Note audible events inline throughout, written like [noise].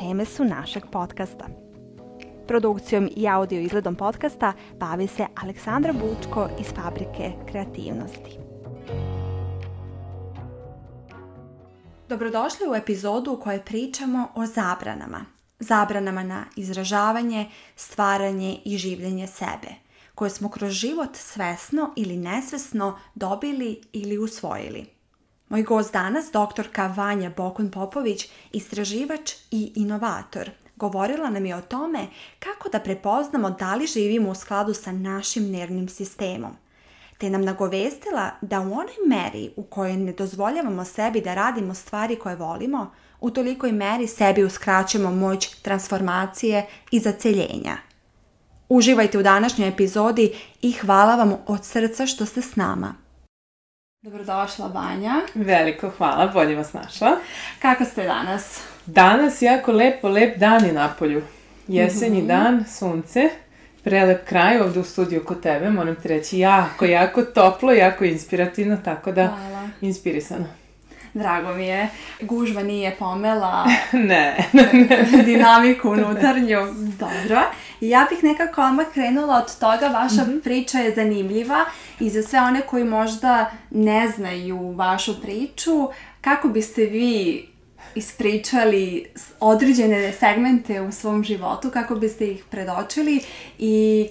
Teme su našeg podcasta. Produkcijom i audio izgledom podcasta bavi se Aleksandra Bučko iz Fabrike kreativnosti. Dobrodošli u epizodu u kojoj pričamo o zabranama. Zabranama na izražavanje, stvaranje i življenje sebe, koje smo kroz život svesno ili nesvesno dobili ili usvojili. Moj gost danas, doktorka Vanja Bokun Popović, istraživač i inovator, govorila nam je o tome kako da prepoznamo da li živimo u skladu sa našim nervnim sistemom – te nam nagovestila da u onoj meri u kojoj ne dozvoljavamo sebi da radimo stvari koje volimo, u tolikoj meri sebi uskraćujemo moć transformacije i zaceljenja. Uživajte u današnjoj epizodi i hvala vam od srca što ste s nama. Dobrodošla, Banja. Veliko hvala, bolje vas našla. Kako ste danas? Danas jako lepo, lep dan je napolju. Jesenji mm dan, sunce prelep kraj ovdje u studiju kod tebe, moram ti reći, jako, jako toplo, jako inspirativno, tako da Hvala. inspirisano. Drago mi je. Gužva nije pomela [laughs] ne. [laughs] dinamiku unutarnju. Dobro. Ja bih nekako odmah krenula od toga. Vaša mm priča je zanimljiva i za sve one koji možda ne znaju vašu priču, kako biste vi ispričali određene segmente u svom životu kako biste ih predočili i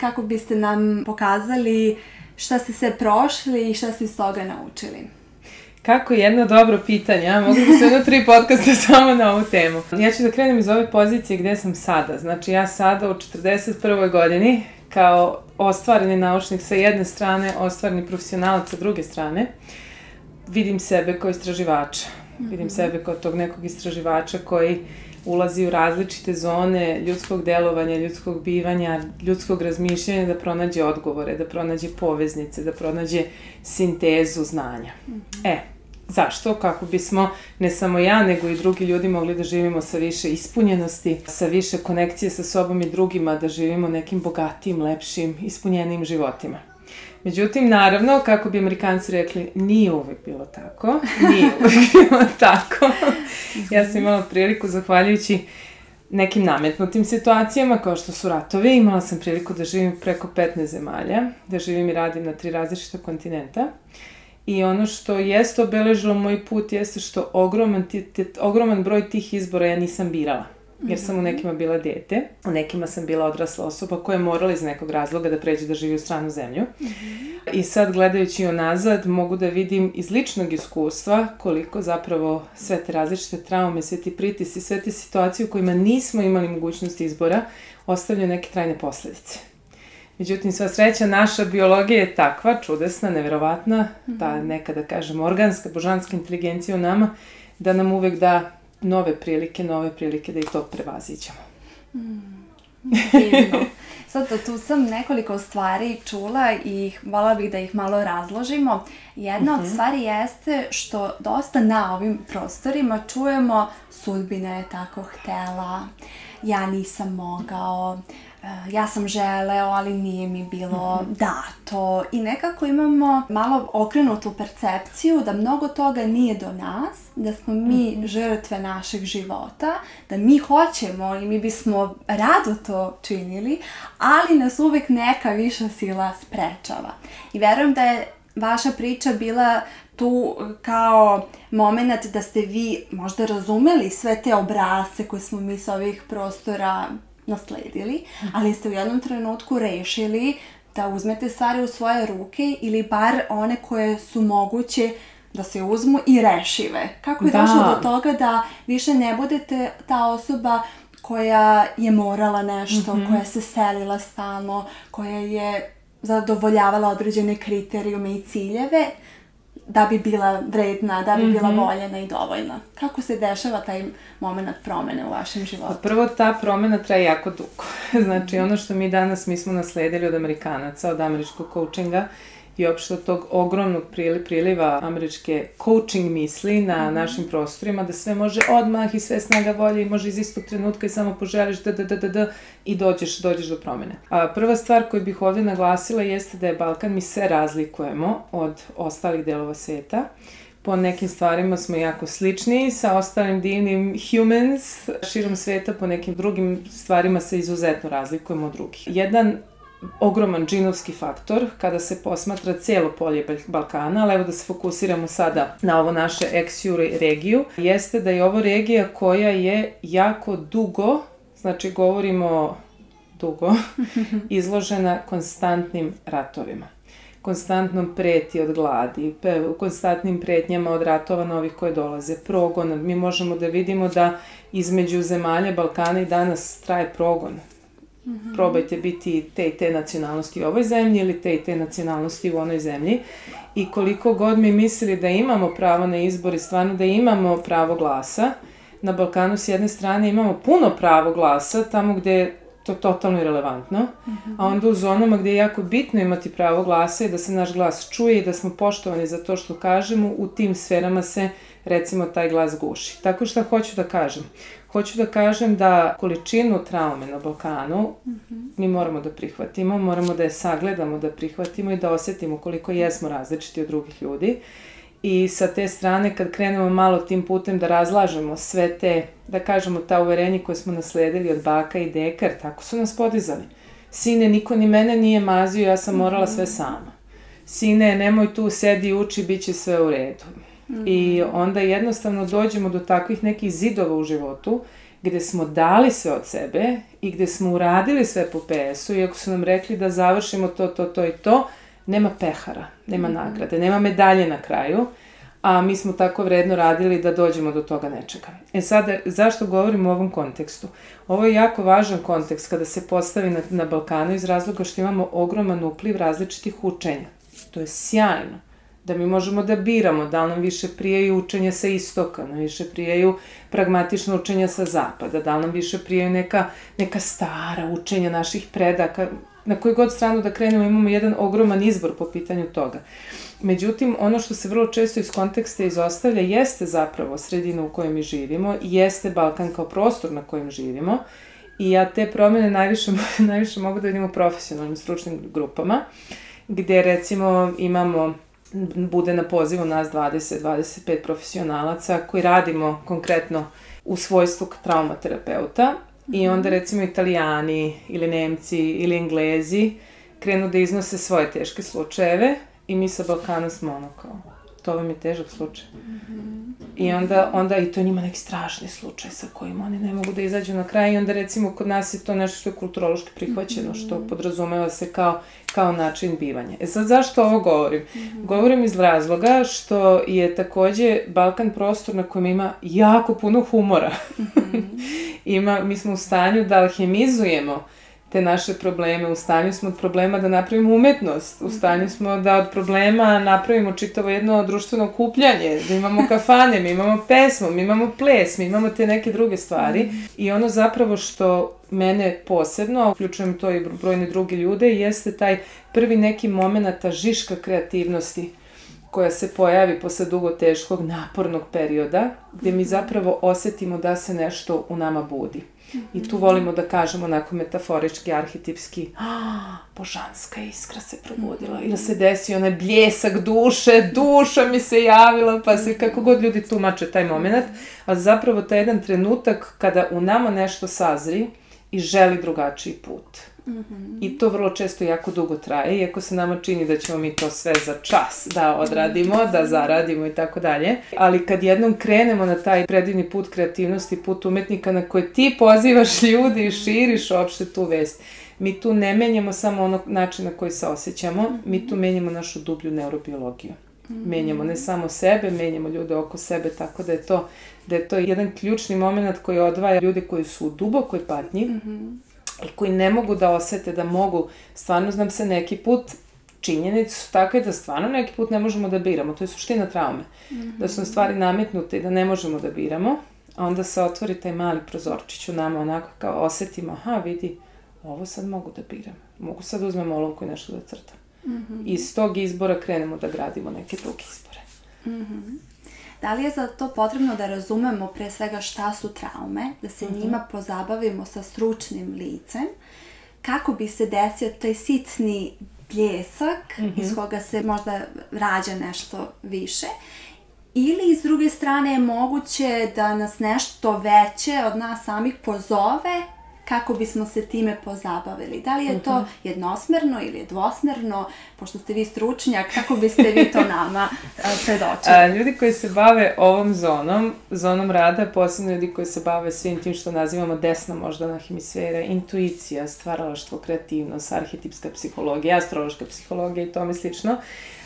kako biste nam pokazali šta ste se prošli i šta ste iz toga naučili. Kako jedno dobro pitanje, mogu bi se jedno tri podcasta [laughs] samo na ovu temu. Ja ću da krenem iz ove pozicije gdje sam sada. Znači ja sada u 41. godini kao ostvareni naučnik sa jedne strane, ostvareni profesionalac sa druge strane, vidim sebe kao istraživača Vidim sebe kao tog nekog istraživača koji ulazi u različite zone ljudskog delovanja, ljudskog bivanja, ljudskog razmišljanja da pronađe odgovore, da pronađe poveznice, da pronađe sintezu znanja. E, Zašto? Kako bismo, ne samo ja, nego i drugi ljudi mogli da živimo sa više ispunjenosti, sa više konekcije sa sobom i drugima, da živimo nekim bogatijim, lepšim, ispunjenim životima. Međutim, naravno, kako bi Amerikanci rekli, nije uvijek bilo tako. Nije [laughs] uvijek bilo tako. ja sam imala priliku, zahvaljujući nekim nametnutim situacijama, kao što su ratovi, imala sam priliku da živim preko 15 zemalja, da živim i radim na tri različita kontinenta. I ono što jeste obeležilo moj put jeste što ogroman, ogroman broj tih izbora ja nisam birala jer sam u nekima bila dete, u nekima sam bila odrasla osoba koja je morala iz nekog razloga da pređe da živi u stranu zemlju. I sad gledajući nazad mogu da vidim iz ličnog iskustva koliko zapravo sve te različite traume, sve ti pritisi, sve te situacije u kojima nismo imali mogućnost izbora ostavljaju neke trajne posljedice. Međutim, sva sreća, naša biologija je takva, čudesna, neverovatna, ta nekada kažem organska, božanska inteligencija u nama, da nam uvek da nove prilike, nove prilike da i to prevaziđemo. Mm, Sad, tu sam nekoliko stvari čula i vola bih da ih malo razložimo. Jedna od mhm. stvari jeste što dosta na ovim prostorima čujemo sudbina je tako htela, ja nisam mogao, Eh, ja sam želeo, ali nije mi bilo mhm. dato i nekako imamo malo okrenutu percepciju da mnogo toga nije do nas, da smo mi mhm. žrtve našeg života, da mi hoćemo i mi bismo rado to činili, ali nas uvijek neka viša sila sprečava. I verujem da je vaša priča bila tu kao moment da ste vi možda razumeli sve te obrase koje smo mi s ovih prostora nasledili, ali ste u jednom trenutku rešili da uzmete stvari u svoje ruke ili bar one koje su moguće da se uzmu i rešive. Kako je došlo do toga da više ne budete ta osoba koja je morala nešto, mhm. koja se selila stalno, koja je zadovoljavala određene kriterijume i ciljeve, da bi bila vredna, da bi bila voljena i dovoljna. Kako se dešava taj moment promene u vašem životu? Pa prvo, ta promena traje jako dugo. [laughs] znači, ono što mi danas, mi smo nasledili od Amerikanaca, od američkog coachinga, i opšte tog ogromnog priliva američke coaching misli na mm -hmm. našim prostorima, da sve može odmah i sve snaga volje i može iz istog trenutka i samo poželiš da, da, da, da, da i dođeš, dođeš do promene. A, prva stvar koju bih ovde naglasila jeste da je Balkan, mi sve razlikujemo od ostalih delova sveta po nekim stvarima smo jako slični sa ostalim divnim humans širom sveta, po nekim drugim stvarima se izuzetno razlikujemo od drugih. Jedan ogroman džinovski faktor kada se posmatra cijelo polje Balkana, ali evo da se fokusiramo sada na ovo naše ex-jure regiju, jeste da je ovo regija koja je jako dugo, znači govorimo dugo, [laughs] izložena konstantnim ratovima konstantnom preti od gladi, konstantnim pretnjama od ratova novih koje dolaze, progon. Mi možemo da vidimo da između zemalja Balkana i danas traje progon. Mm -hmm. Probajte biti te i te nacionalnosti u ovoj zemlji ili te i te nacionalnosti u onoj zemlji. I koliko god mi mislili da imamo pravo na izbor i stvarno da imamo pravo glasa, na Balkanu s jedne strane imamo puno pravo glasa, tamo gde to totalno irelevantno, mm -hmm. a onda u zonama gde je jako bitno imati pravo glasa i da se naš glas čuje i da smo poštovani za to što kažemo, u tim sferama se recimo taj glas guši. Tako što hoću da kažem? Hoću da kažem da količinu traume na Balkanu mm -hmm. mi moramo da prihvatimo, moramo da je sagledamo, da prihvatimo i da osetimo koliko jesmo različiti od drugih ljudi. I sa te strane, kad krenemo malo tim putem da razlažemo sve te, da kažemo, ta uverenja koje smo nasledili od baka i deka, jer tako su nas podizali. Sine, niko ni mene nije mazio, ja sam morala sve sama. Sine, nemoj tu, sedi, uči, bit će sve u redu. I onda jednostavno dođemo do takvih nekih zidova u životu gde smo dali sve od sebe i gde smo uradili sve po PS-u i ako su nam rekli da završimo to, to, to i to, nema pehara, nema -hmm. nagrade, nema medalje na kraju, a mi smo tako vredno radili da dođemo do toga nečega. E sada, zašto govorim u ovom kontekstu? Ovo je jako važan kontekst kada se postavi na, na Balkanu iz razloga što imamo ogroman upliv različitih učenja. To je sjajno da mi možemo da biramo da li nam više prijaju učenja sa istoka, nam više prijaju pragmatično učenja sa zapada, da li nam više prijaju neka, neka stara učenja naših predaka, na koju god stranu da krenemo imamo jedan ogroman izbor po pitanju toga. Međutim, ono što se vrlo često iz konteksta izostavlja jeste zapravo sredina u kojoj mi živimo, jeste Balkan kao prostor na kojem živimo i ja te promene najviše, [laughs] najviše mogu da vidim u profesionalnim stručnim grupama, gde recimo imamo bude na pozivu nas 20-25 profesionalaca koji radimo konkretno u svojstvu traumaterapeuta i onda recimo italijani ili nemci ili englezi krenu da iznose svoje teške slučajeve i mi sa Balkana smo ono kao, to vam je težak slučaj. Mm -hmm. I onda, onda i to njima neki strašni slučaj sa kojim oni ne mogu da izađu na kraj i onda recimo kod nas je to nešto što je kulturološki prihvaćeno, mm -hmm. što podrazumeva se kao, kao način bivanja. E sad zašto ovo govorim? Mm -hmm. Govorim iz razloga što je takođe Balkan prostor na kojem ima jako puno humora. Mm -hmm. [laughs] ima, mi smo u stanju da alhemizujemo te naše probleme, u stanju smo od problema da napravimo umetnost, u stanju smo da od problema napravimo čitavo jedno društveno kupljanje, da imamo kafane, mi imamo pesmu, mi imamo ples, mi imamo te neke druge stvari. I ono zapravo što mene posebno, uključujem to i brojne druge ljude, jeste taj prvi neki moment žiška kreativnosti koja se pojavi posle dugo teškog, napornog perioda, gde mi zapravo osetimo da se nešto u nama budi. I tu volimo da kažemo onako metaforički, arhetipski, ah, božanska iskra se probudila. Ili se desi onaj bljesak duše, duša mi se javila, pa se kako god ljudi tumače taj moment. A zapravo taj jedan trenutak kada u nama nešto sazri i želi drugačiji put. Mm -hmm. I to vrlo često jako dugo traje, iako se nama čini da ćemo mi to sve za čas da odradimo, da zaradimo i tako dalje. Ali kad jednom krenemo na taj predivni put kreativnosti, put umetnika na koje ti pozivaš [laughs] ljudi i širiš uopšte tu vest, mi tu ne menjamo samo ono način na koji se osjećamo, mi tu menjamo našu dublju neurobiologiju. Mm -hmm. Menjamo ne samo sebe, menjamo ljude oko sebe, tako da je to, da je to jedan ključni moment koji odvaja ljude koji su u dubokoj patnji, mm -hmm i koji ne mogu da osete da mogu, stvarno znam se neki put činjenice su takve da stvarno neki put ne možemo da biramo. To je suština traume. Mm -hmm. Da su nam stvari nametnute i da ne možemo da biramo. A onda se otvori taj mali prozorčić u nama, onako kao osetimo, aha, vidi, ovo sad mogu da biram. Mogu sad da uzmem olovku i nešto da crtam. Mm -hmm. I iz tog izbora krenemo da gradimo neke druge izbore. Mm -hmm. Da li je za to potrebno da razumemo pre svega šta su traume, da se mm -hmm. njima pozabavimo sa stručnim licem, kako bi se desio taj sitni bljesak mm -hmm. iz koga se možda rađa nešto više ili iz druge strane je moguće da nas nešto veće od nas samih pozove kako bismo se time pozabavili. Da li je to mhm. jednosmerno ili je dvosmerno, pošto ste vi stručnjak, kako biste vi to nama predočili? ljudi koji se bave ovom zonom, zonom rada, posebno ljudi koji se bave svim tim što nazivamo desna moždana hemisfera, intuicija, stvaralaštvo, kreativnost, arhetipska psihologija, astrološka psihologija i tome slično,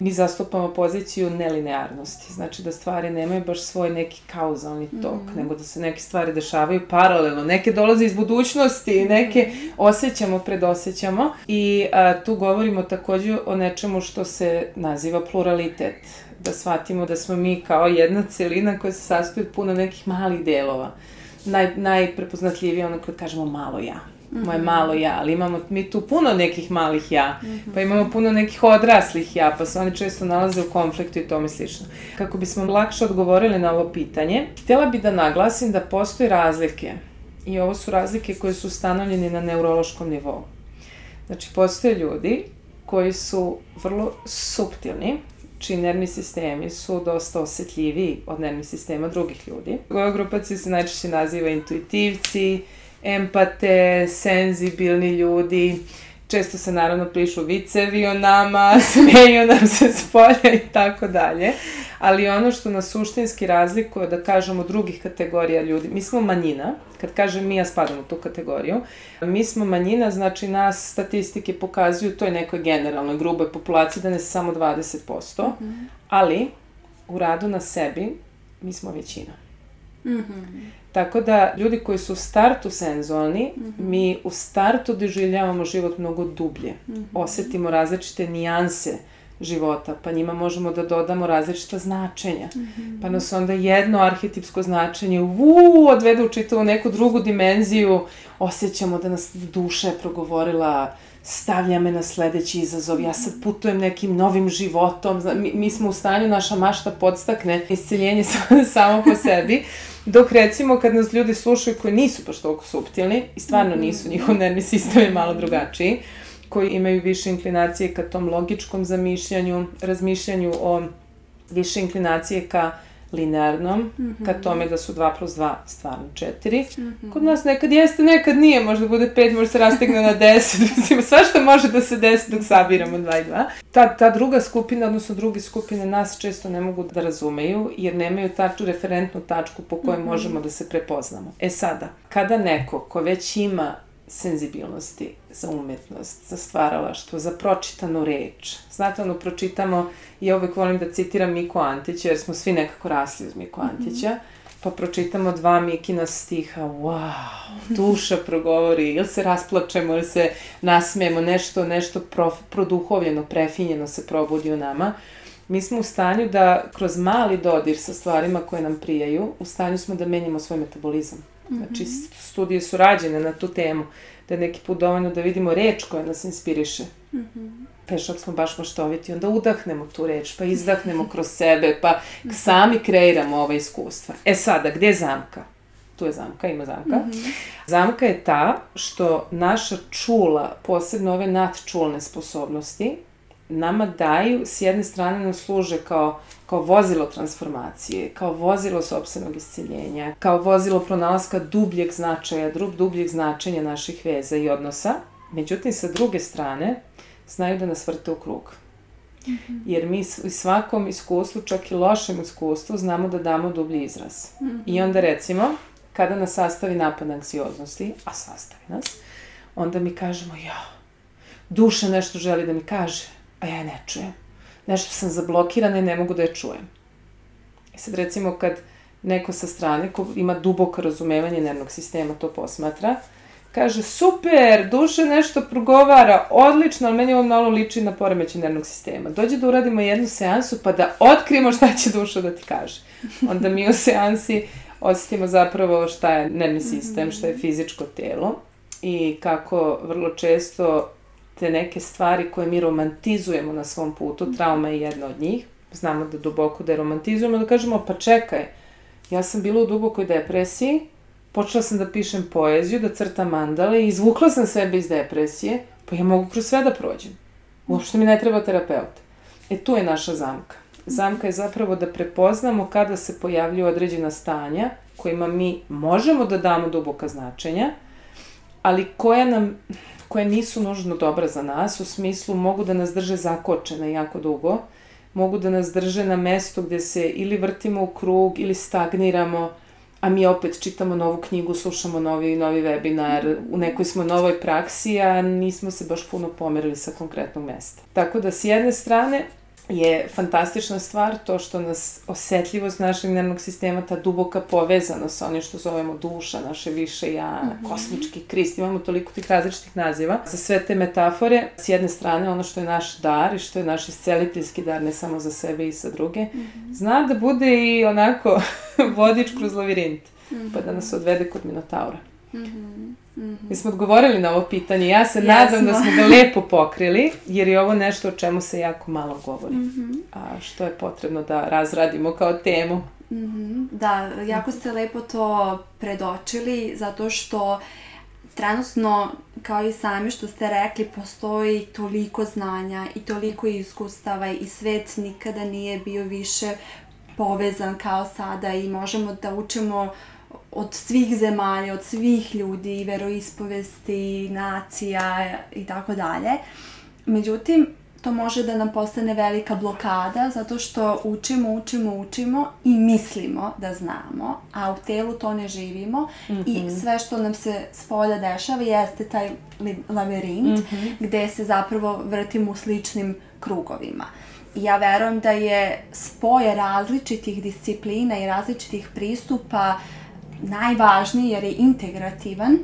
mi zastupamo poziciju nelinearnosti. Znači da stvari nemaju baš svoj neki kauzalni tok, mm nego da se neke stvari dešavaju paralelno. Neke dolaze iz budućnosti, neke osjećamo, predosećamo. I a, tu govorimo takođe o nečemu što se naziva pluralitet. Da shvatimo da smo mi kao jedna celina koja se sastoji od puno nekih malih delova. Naj, najprepoznatljivije ono kad kažemo malo ja moje malo ja, ali imamo mi tu puno nekih malih ja, mm -hmm. pa imamo puno nekih odraslih ja, pa se oni često nalaze u konfliktu i tome slično. Kako bismo lakše odgovorili na ovo pitanje, htjela bi da naglasim da postoje razlike i ovo su razlike koje su ustanovljene na neurološkom nivou. Znači, postoje ljudi koji su vrlo suptilni, čiji nervni sistemi su dosta osetljiviji od nervnih sistema drugih ljudi. Ova grupacija se najčešće naziva intuitivci, empate, senzibilni ljudi, često se naravno prišu vicevi o nama, [laughs] smeju nam se s polja i tako dalje. Ali ono što nas suštinski razlikuje, da kažemo, drugih kategorija ljudi, mi smo manjina, kad kažem mi, ja spadam u tu kategoriju, mi smo manjina, znači nas statistike pokazuju toj nekoj generalnoj, gruboj populaciji da ne samo 20%, mm -hmm. ali u radu na sebi mi smo većina. Mm -hmm. Tako da ljudi koji su u startu senzualni, mm -hmm. mi u startu doživljavamo život mnogo dublje. Mm -hmm. Osetimo različite nijanse života, pa njima možemo da dodamo različita značenja. Mm -hmm. Pa nas onda jedno arhetipsko značenje uu, odvede u čitavu neku drugu dimenziju, osjećamo da nas duša je progovorila stavlja me na sledeći izazov, ja sad putujem nekim novim životom, mi, mi smo u stanju, naša mašta podstakne isceljenje [laughs] samo po sebi, Dok recimo kad nas ljudi slušaju koji nisu baš toliko subtilni i stvarno mhm. nisu, njihov nervni sistem je malo drugačiji, koji imaju više inklinacije ka tom logičkom zamišljanju, razmišljanju o više inklinacije ka linearnom, mm -hmm. ka tome da su 2 plus 2 stvarno 4. Mm -hmm. Kod nas nekad jeste, nekad nije, možda bude 5, možda se rastegne na 10, [laughs] mislim, sva što može da se desi dok sabiramo 2 i 2. Ta, ta druga skupina, odnosno druge skupine nas često ne mogu da razumeju, jer nemaju taču referentnu tačku po kojoj mm -hmm. možemo da se prepoznamo. E sada, kada neko ko već ima senzibilnosti za umetnost, za stvaralaštvo, za pročitanu reč. Znate, ono, pročitamo, ja uvek volim da citiram Miku Antića, jer smo svi nekako rasli uz Miku mhm. Antića, mm -hmm. pa pročitamo dva Mikina stiha, wow, duša progovori, ili se rasplačemo, ili se nasmijemo, nešto, nešto prof, produhovljeno, prefinjeno se probudi u nama. Mi smo u stanju da kroz mali dodir sa stvarima koje nam prijaju, u stanju smo da menjamo svoj metabolizam. Znači, mhm. studije su rađene na tu temu, da je neki put dovoljno da vidimo reč koja nas inspiriše. Mm -hmm. Pešak smo baš maštoviti, onda udahnemo tu reč, pa izdahnemo kroz sebe, pa sami kreiramo ova iskustva. E sada, gde je zamka? Tu je zamka, ima zamka. Mm -hmm. Zamka je ta što naša čula, posebno ove nadčulne sposobnosti, nama daju, s jedne strane nam služe kao kao vozilo transformacije, kao vozilo sobstvenog isceljenja, kao vozilo pronalaska dubljeg značaja, drug dubljeg značenja naših veza i odnosa. Međutim, sa druge strane, znaju da nas vrte u krug. Mm -hmm. Jer mi u svakom iskustvu, čak i lošem iskustvu, znamo da damo dublji izraz. Mm -hmm. I onda recimo, kada nas sastavi napad anksioznosti, a sastavi nas, onda mi kažemo, ja, duša nešto želi da mi kaže, a ja ne čujem nešto sam zablokirana i ne mogu da je čujem. I sad recimo kad neko sa strane ko ima duboko razumevanje nervnog sistema to posmatra, kaže, super, duše nešto progovara, odlično, ali meni ovo malo liči na poremeće nervnog sistema. Dođe da uradimo jednu seansu pa da otkrijemo šta će duša da ti kaže. Onda mi u seansi osetimo zapravo šta je nervni sistem, šta je fizičko telo i kako vrlo često te neke stvari koje mi romantizujemo na svom putu, trauma je jedna od njih, znamo da duboko da je romantizujemo, da kažemo pa čekaj, ja sam bila u dubokoj depresiji, počela sam da pišem poeziju, da crtam mandale i izvukla sam sebe iz depresije, pa ja mogu kroz sve da prođem. Uopšte mi ne treba terapeut. E tu je naša zamka. Zamka je zapravo da prepoznamo kada se pojavljuju određena stanja kojima mi možemo da damo duboka značenja, ali koja nam koje nisu nužno dobra za nas, u smislu mogu da nas drže zakočene jako dugo, mogu da nas drže na mestu gde se ili vrtimo u krug ili stagniramo, a mi opet čitamo novu knjigu, slušamo novi novi webinar, u nekoj smo novoj praksi, a nismo se baš puno pomerili sa konkretnog mesta. Tako da s jedne strane je fantastična stvar to što nas osetljivost našeg nervnog sistema, ta duboka povezanost sa onim što zovemo duša, naše više ja, mm -hmm. kosmički krist, imamo toliko tih različitih naziva. Za sve te metafore, s jedne strane ono što je naš dar i što je naš isceliteljski dar, ne samo za sebe i za druge, mm -hmm. zna da bude i onako [laughs] vodič kroz lavirint, mm -hmm. pa da nas odvede kod Minotaura. Mm -hmm. -hmm. Mi smo odgovorili na ovo pitanje. Ja se Jasno. nadam da smo ga lepo pokrili, jer je ovo nešto o čemu se jako malo govori. Mm -hmm. A što je potrebno da razradimo kao temu. Mm -hmm. Da, jako ste lepo to predočili, zato što trenutno, kao i sami što ste rekli, postoji toliko znanja i toliko iskustava i svet nikada nije bio više povezan kao sada i možemo da učimo od svih zemalja, od svih ljudi, veroispovesti, nacija i tako dalje. Međutim, to može da nam postane velika blokada zato što učimo, učimo, učimo i mislimo da znamo, a u telu to ne živimo mm -hmm. i sve što nam se s polja dešava jeste taj lavirint mm -hmm. gde se zapravo vrtimo u sličnim krugovima. Ja verujem da je spoje različitih disciplina i različitih pristupa uh, najvažniji jer je integrativan.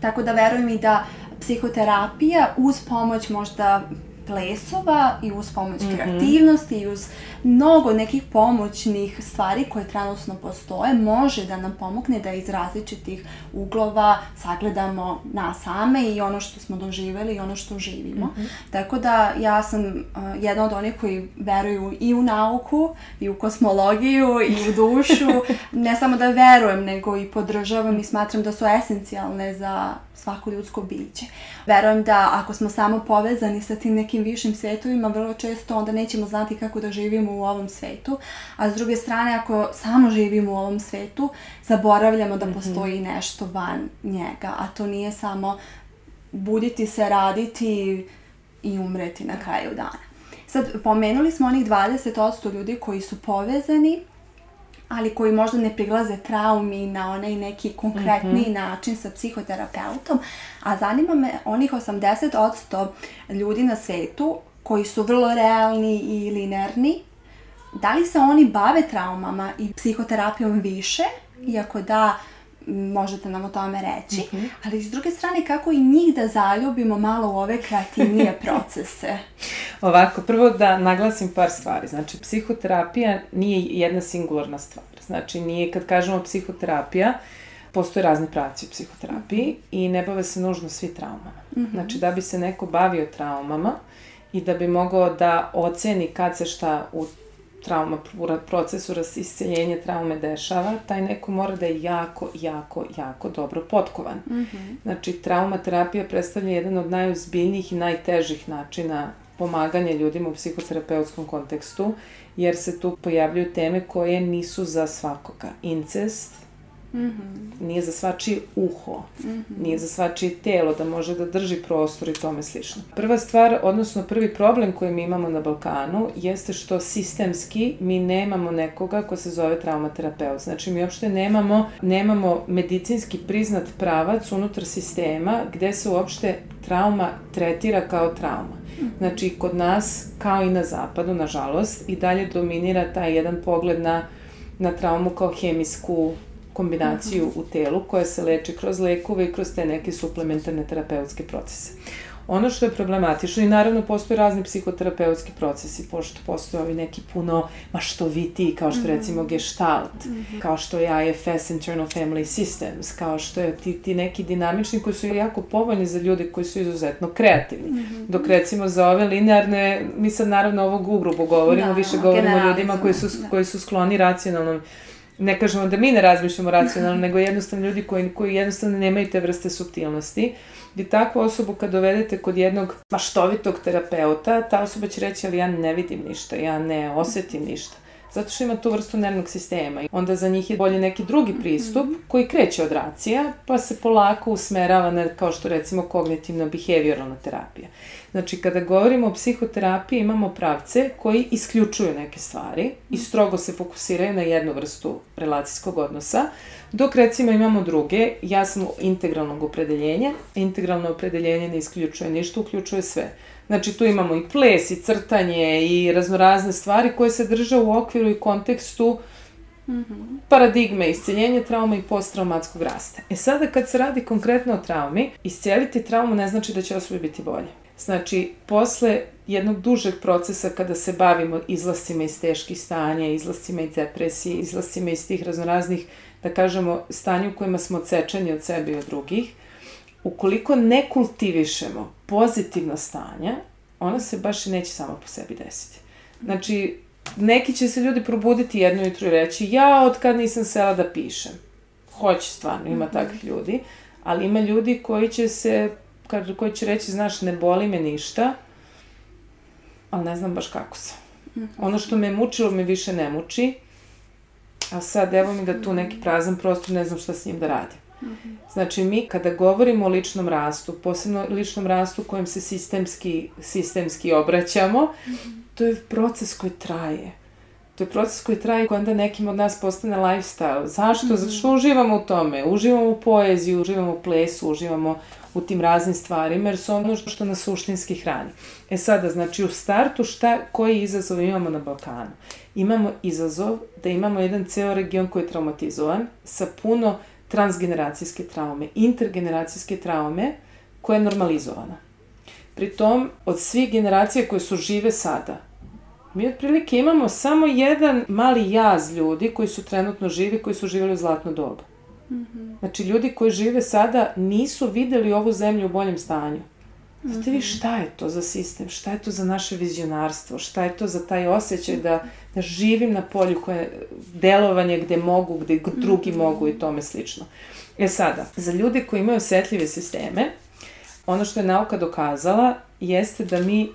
Tako da verujem i da psihoterapija uz pomoć možda plesova i uz pomoć mm -hmm. kreativnosti i uz mnogo nekih pomoćnih stvari koje trenutno postoje može da nam pomogne da iz različitih uglova sagledamo nas same i ono što smo doživeli i ono što živimo. Mm -hmm. Tako da ja sam uh, jedna od onih koji veruju i u nauku i u kosmologiju i u dušu. [laughs] ne samo da verujem, nego i podržavam i smatram da su esencijalne za svako ljudsko biće. Verujem da ako smo samo povezani sa tim nekim višim svetovima, vrlo često onda nećemo znati kako da živimo u ovom svetu, a s druge strane ako samo živimo u ovom svetu, zaboravljamo da mhm. postoji nešto van njega, a to nije samo buditi se, raditi i umreti na kraju dana. Sad, pomenuli smo onih 20% ljudi koji su povezani ali koji možda ne prilaze traumi na onaj neki konkretni mm -hmm. način sa psihoterapeutom, a zanima me onih 80% ljudi na svetu koji su vrlo realni i linearni, da li se oni bave traumama i psihoterapijom više, iako da, možete nam o tome reći, mm -hmm. ali s druge strane kako i njih da zaljubimo malo u ove kreativnije [laughs] procese? Ovako, prvo da naglasim par stvari. Znači, psihoterapija nije jedna singularna stvar. Znači, nije, kad kažemo psihoterapija, postoje razni pravci u psihoterapiji mm -hmm. i ne bave se nužno svi traumama. Mm -hmm. Znači, da bi se neko bavio traumama i da bi mogao da oceni kad se šta u trauma, procesu isceljenja traume dešava, taj neko mora da je jako, jako, jako dobro potkovan. Mm -hmm. Znači, traumaterapija predstavlja jedan od najuzbiljnijih i najtežih načina pomaganja ljudima u psihoterapeutskom kontekstu, jer se tu pojavljuju teme koje nisu za svakoga. Incest, Mm -hmm. Nije za svačije uho, mm -hmm. nije za svačije telo da može da drži prostor i tome slično. Prva stvar, odnosno prvi problem koji mi imamo na Balkanu jeste što sistemski mi nemamo nekoga ko se zove traumaterapeut. Znači mi uopšte nemamo, nemamo medicinski priznat pravac unutar sistema gde se uopšte trauma tretira kao trauma. Mhm. Znači, kod nas, kao i na zapadu, nažalost, i dalje dominira taj jedan pogled na, na traumu kao hemijsku kombinaciju u telu koja se leči kroz lekove i kroz te neke suplementarne terapeutske procese. Ono što je problematično i naravno postoje razni psihoterapeutski procesi, pošto postoje ovi neki puno maštoviti, kao što mm -hmm. recimo Gestalt, mm -hmm. kao što je IFS, Internal Family Systems, kao što je ti, ti neki dinamični koji su jako povoljni za ljude koji su izuzetno kreativni. Mm -hmm. Dok recimo za ove linearne, mi sad naravno ovo ugrubo govorimo, da, više govorimo o ljudima koji su, da. koji su skloni racionalnom ne kažemo da mi ne razmišljamo racionalno, nego jednostavno ljudi koji, koji jednostavno nemaju te vrste subtilnosti. I takvu osobu kad dovedete kod jednog maštovitog terapeuta, ta osoba će reći, ali ja ne vidim ništa, ja ne osetim ništa. Zato što ima tu vrstu nervnog sistema. Onda za njih je bolje neki drugi pristup mhm. koji kreće od racija, pa se polako usmerava na, kao što recimo, kognitivno-behavioralna terapija. Znači, kada govorimo o psihoterapiji, imamo pravce koji isključuju neke stvari i strogo se fokusiraju na jednu vrstu relacijskog odnosa, dok recimo imamo druge, ja sam integralnog opredeljenja, integralno opredeljenje ne isključuje ništa, uključuje sve. Znači, tu imamo i ples, i crtanje, i raznorazne stvari koje se drže u okviru i kontekstu mm -hmm. paradigme isceljenja trauma i posttraumatskog rasta. E sada, kad se radi konkretno o traumi, isceliti traumu ne znači da će osobi biti bolje. Znači, posle jednog dužeg procesa kada se bavimo izlascima iz teških stanja, izlascima iz depresije, izlascima iz tih raznoraznih, da kažemo, stanja u kojima smo odsečeni od sebe i od drugih, ukoliko ne kultivišemo pozitivna stanja, ona se baš i neće sama po sebi desiti. Znači, neki će se ljudi probuditi jedno jutro i reći, ja od kad nisam sela da pišem. Hoće stvarno, ima mm -hmm. takvih ljudi, ali ima ljudi koji će se koji će reći, znaš, ne boli me ništa, ali ne znam baš kako se. Mm -hmm. Ono što me mučilo me više ne muči, a sad evo mi ga tu neki prazan prostor, ne znam šta s njim da radim. -hmm. Znači, mi kada govorimo o ličnom rastu, posebno ličnom rastu kojem se sistemski, sistemski obraćamo, -hmm. to je proces koji traje. To je proces koji traje koji onda nekim od nas postane lifestyle. Zašto? Mm -hmm. Zato što uživamo u tome. Uživamo u poeziji, uživamo u plesu, uživamo u tim raznim stvarima, jer su ono što nas suštinski hrani. E sada, znači u startu šta, koji izazov imamo na Balkanu? Imamo izazov da imamo jedan ceo region koji je traumatizovan sa puno transgeneracijske traume, intergeneracijske traume koja je normalizovana. Pritom, od svih generacija koje su žive sada, mi otprilike imamo samo jedan mali jaz ljudi koji su trenutno živi, koji su živjeli u zlatno doba. -hmm. Znači, ljudi koji žive sada nisu videli ovu zemlju u boljem stanju. Znate vi šta je to za sistem, šta je to za naše vizionarstvo, šta je to za taj osjećaj da, da živim na polju koje delovanje gde mogu, gde drugi mhm. mogu i tome slično. E sada, za ljude koji imaju osetljive sisteme, ono što je nauka dokazala jeste da mi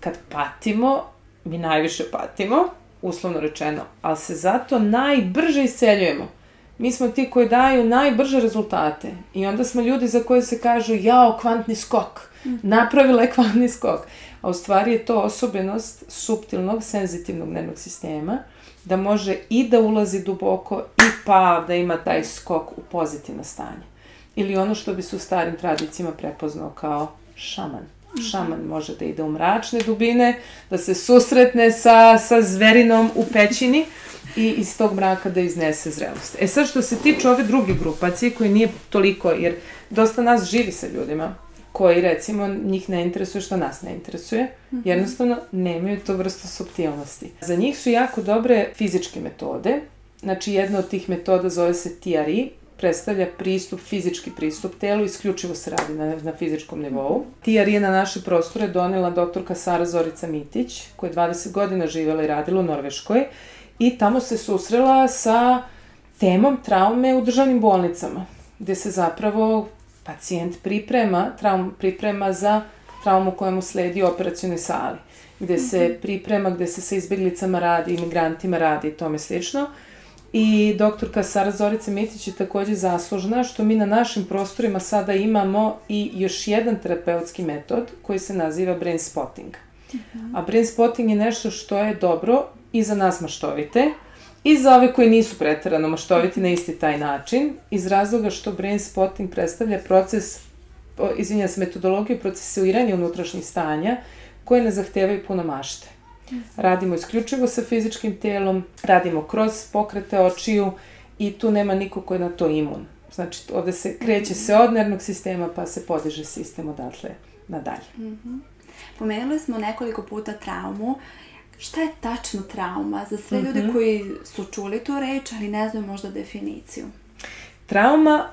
kad patimo, mi najviše patimo, uslovno rečeno, ali se zato najbrže isceljujemo mi smo ti koji daju najbrže rezultate. I onda smo ljudi za koje se kažu, jao, kvantni skok. Napravila je kvantni skok. A u stvari je to osobenost subtilnog, senzitivnog nervnog sistema, da može i da ulazi duboko i pa da ima taj skok u pozitivno stanje. Ili ono što bi se u starim tradicijama prepoznao kao šaman. Šaman može da ide u mračne dubine, da se susretne sa, sa zverinom u pećini, i iz tog mraka da iznese zrelost. E sad što se tiče ove druge grupacije koji nije toliko, jer dosta nas živi sa ljudima koji recimo njih ne interesuje što nas ne interesuje, mhm. jednostavno nemaju to vrstu subtilnosti. Za njih su jako dobre fizičke metode, znači jedna od tih metoda zove se TRI, predstavlja pristup, fizički pristup telu, isključivo se radi na, na fizičkom nivou. Mhm. TRI je na naše prostore donela doktorka Sara Zorica Mitić, koja je 20 godina živjela i radila u Norveškoj i tamo se susrela sa temom traume u državnim bolnicama, gde se zapravo pacijent priprema, traum, priprema za traumu koja mu sledi u operacijnoj sali, gde se mhm. priprema, gde se sa izbjeglicama radi, imigrantima radi i tome slično. I doktorka Sara Zorica Mitić je takođe zaslužna što mi na našim prostorima sada imamo i još jedan terapeutski metod koji se naziva brain spotting. Mhm. A brain spotting je nešto što je dobro i za nas maštovite, i za ove koji nisu pretarano maštoviti na isti taj način, iz razloga što brain spotting predstavlja proces, izvinja se, metodologiju procesuiranja unutrašnjih stanja koje ne zahtevaju puno mašte. Radimo isključivo sa fizičkim telom, radimo kroz pokrete očiju i tu nema niko ko je na to imun. Znači, ovde se kreće se od nervnog sistema pa se podiže sistem odatle nadalje. -hmm. Pomenuli smo nekoliko puta traumu. Šta je tačno trauma za sve ljude mm -hmm. koji su čuli tu reč, ali ne znaju možda definiciju? Trauma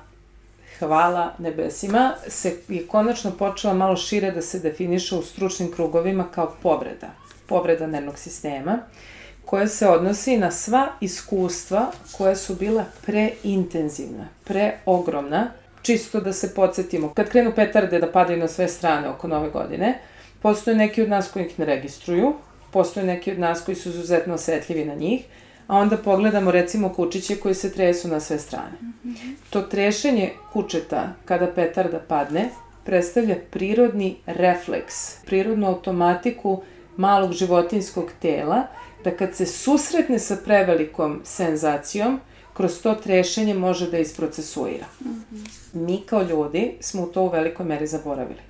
hvala nebesima, se je konačno počela malo šire da se definiše u stručnim krugovima kao povreda. Povreda nervnog sistema, koja se odnosi na sva iskustva koja su bila preintenzivna, preogromna, čisto da se podsjetimo. Kad krenu petarde da padaju na sve strane oko nove godine, postoje neki od nas koji ih ne registruju, postoje neki od nas koji su izuzetno osetljivi na njih, a onda pogledamo recimo kučiće koji se tresu na sve strane. -hmm. To trešenje kučeta kada petarda padne predstavlja prirodni refleks, prirodnu automatiku malog životinskog tela, da kad se susretne sa prevelikom senzacijom, kroz to trešenje može da isprocesuira. -hmm. Mi kao ljudi smo to u velikoj meri zaboravili.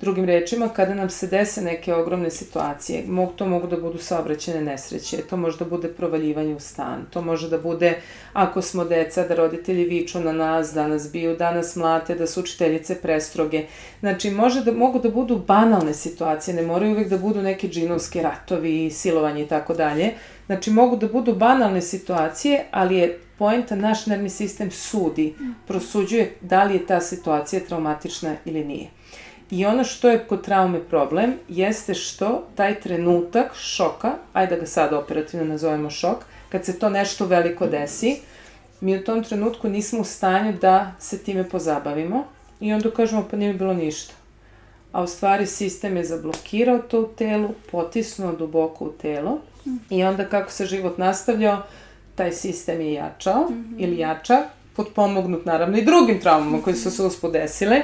Drugim rečima, kada nam se dese neke ogromne situacije, mogu, to mogu da budu saobraćene nesreće, to može da bude provaljivanje u stan, to može da bude, ako smo deca, da roditelji viču na nas, da nas biju, da nas mlate, da su učiteljice prestroge. Znači, može da, mogu da budu banalne situacije, ne moraju uvek da budu neke džinovske ratovi, silovanje i tako dalje. Znači, mogu da budu banalne situacije, ali je poenta naš nervni sistem sudi, prosuđuje da li je ta situacija traumatična ili nije. I ono što je kod traume problem jeste što taj trenutak šoka, ajde da ga sad operativno nazovemo šok, kad se to nešto veliko desi, mi u tom trenutku nismo u stanju da se time pozabavimo i onda kažemo pa nije bilo ništa. A u stvari sistem je zablokirao to u telu, potisnuo duboko u telo i onda kako se život nastavljao, taj sistem je jačao mm -hmm. ili jača, potpomognut naravno i drugim traumama koji su se uspodesile.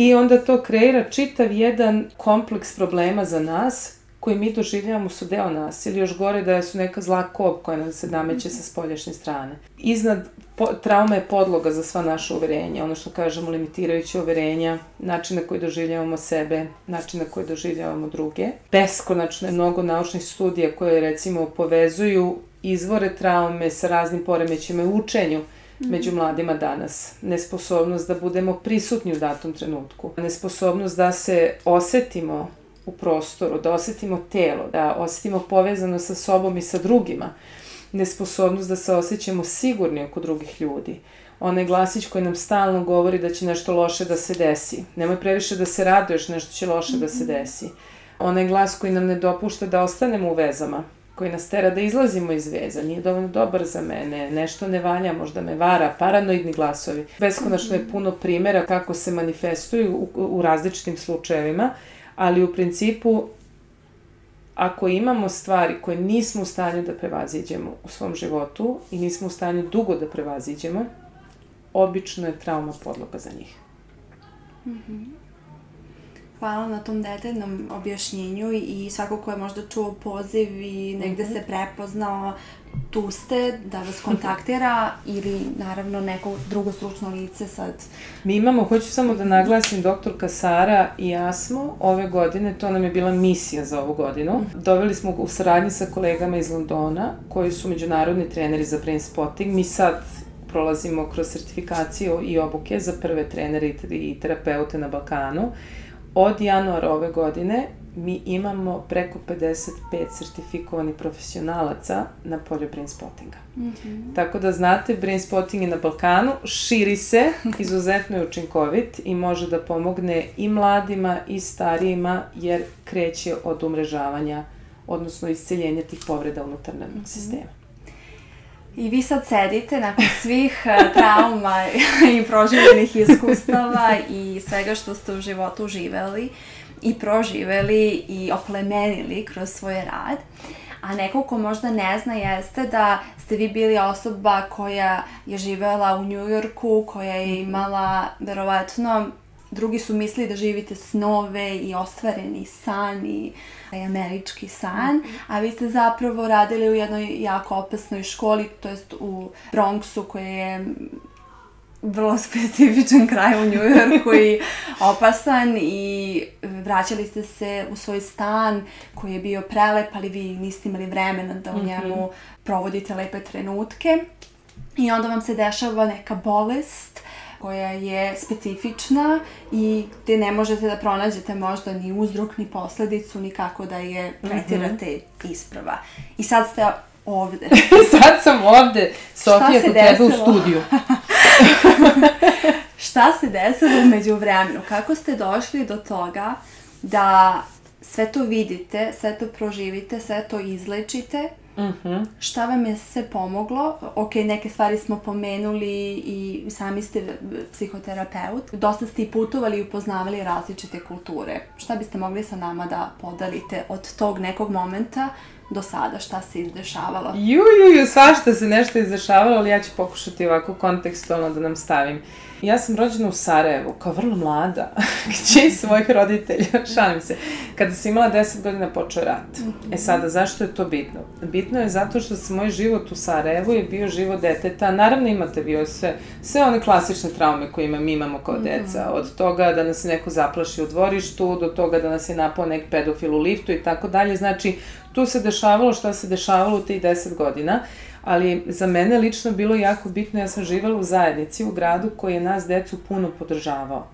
I onda to kreira čitav jedan kompleks problema za nas koji mi doživljavamo su deo nas ili još gore da su neka zla kob koja nam se nameće sa spoljašnje strane. Iznad po, trauma je podloga za sva naša uverenja, ono što kažemo limitirajuće uverenja, način na koji doživljavamo sebe, način na koji doživljavamo druge. Beskonačno je mnogo naučnih studija koje recimo povezuju izvore traume sa raznim poremećima u učenju, među mladima danas. Nesposobnost da budemo prisutni u datom trenutku. Nesposobnost da se osetimo u prostoru, da osetimo telo, da osetimo povezano sa sobom i sa drugima. Nesposobnost da se osjećamo sigurni oko drugih ljudi. Onaj glasić koji nam stalno govori da će nešto loše da se desi. Nemoj previše da se raduješ, nešto će loše da se desi. Onaj glas koji nam ne dopušta da ostanemo u vezama koji nas tera da izlazimo iz veza, nije dovoljno dobar za mene, nešto ne valja, možda me vara, paranoidni glasovi. Beskonačno je puno primera kako se manifestuju u, u različitim slučajevima, ali u principu ako imamo stvari koje nismo u stanju da prevaziđemo u svom životu i nismo u stanju dugo da prevaziđemo, obično je trauma podloga za njih. Mm -hmm. Hvala na tom detaljnom objašnjenju i svako ko je možda čuo poziv i negde mm -hmm. se prepoznao, tu ste da vas [laughs] kontaktira ili naravno neko drugo stručno lice sad. Mi imamo, hoću samo da naglasim, doktorka Sara i ja smo ove godine, to nam je bila misija za ovu godinu. Mhm. Doveli smo u saradnji sa kolegama iz Londona koji su međunarodni treneri za brain spotting. Mi sad prolazimo kroz sertifikaciju i obuke za prve trenere i terapeute na Balkanu od januara ove godine mi imamo preko 55 sertifikovanih profesionalaca na polju brain spottinga. Mm -hmm. Tako da znate, brain spotting je na Balkanu, širi se, izuzetno je učinkovit i može da pomogne i mladima i starijima jer kreće od umrežavanja, odnosno isceljenja tih povreda unutar nervnog mm -hmm. sistema. I vi sad sedite nakon svih e, trauma i proživljenih iskustava i svega što ste u životu živeli i proživeli i oplemenili kroz svoj rad. A neko ko možda ne zna jeste da ste vi bili osoba koja je živela u Njujorku, koja je mhm. imala verovatno drugi su mislili da živite snove i ostvareni san i američki san, a vi ste zapravo radili u jednoj jako opasnoj školi, to jest u Bronxu koji je vrlo [laughs] specifičan kraj u Njujorku i [laughs] opasan i vraćali ste se u svoj stan koji je bio prelep, ali vi niste imali vremena da u mhm. njemu provodite lepe trenutke. i onda vam se dešava neka bolest koja je specifična i gde ne možete da pronađete možda ni uzrok, ni posledicu, ni kako da je tretirate mm -hmm. isprava. I sad ste ovde. [laughs] sad sam ovde, Sofija, kod tebe u studiju. [laughs] Šta se desilo umeđu vremenu? Kako ste došli do toga da sve to vidite, sve to proživite, sve to izlečite mhm. -huh. Šta vam je sve pomoglo? Ok, neke stvari smo pomenuli i sami ste psihoterapeut. Dosta ste i putovali i upoznavali različite kulture. Šta biste mogli sa nama da podelite od tog nekog momenta do sada šta se izdešavalo? Ju, ju, ju, svašta se nešto izdešavalo, ali ja ću pokušati ovako kontekstualno da nam stavim. Ja sam rođena u Sarajevu, kao vrlo mlada, [laughs] gdje svojih roditelja, [laughs] šalim se. Kada sam imala 10 godina počeo rat. E sada, zašto je to bitno? Bitno je zato što se moj život u Sarajevu je bio život deteta. Naravno imate bio sve, sve one klasične traume koje ima, mi imamo kao mhm. deca. Od toga da nas neko zaplaši u dvorištu, do toga da nas je napao nek pedofil u liftu i tako dalje. Znači, tu se dešavalo šta se dešavalo u tih 10 godina ali za mene lično bilo jako bitno, ja sam živala u zajednici, u gradu koji je nas decu puno podržavao.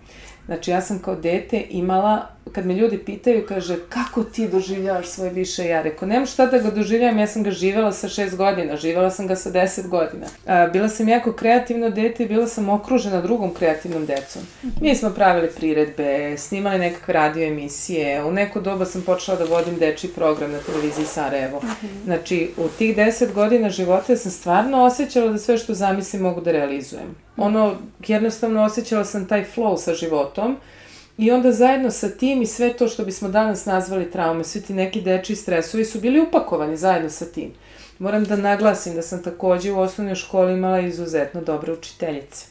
Znači, ja sam kao dete imala, kad me ljudi pitaju, kaže, kako ti doživljavaš svoj više ja? Rekao, nema šta da ga doživljavam, ja sam ga živela sa šest godina, živela sam ga sa deset godina. A, bila sam jako kreativno dete i bila sam okružena drugom kreativnom decom. Mi smo pravili priredbe, snimali nekakve radio emisije, u neko doba sam počela da vodim deči program na televiziji Sarajevo. Znači, u tih deset godina života sam stvarno osjećala da sve što zamislim mogu da realizujem ono, jednostavno osjećala sam taj flow sa životom i onda zajedno sa tim i sve to što bismo danas nazvali traume, svi ti neki deči stresovi su bili upakovani zajedno sa tim. Moram da naglasim da sam takođe u osnovnoj školi imala izuzetno dobre učiteljice.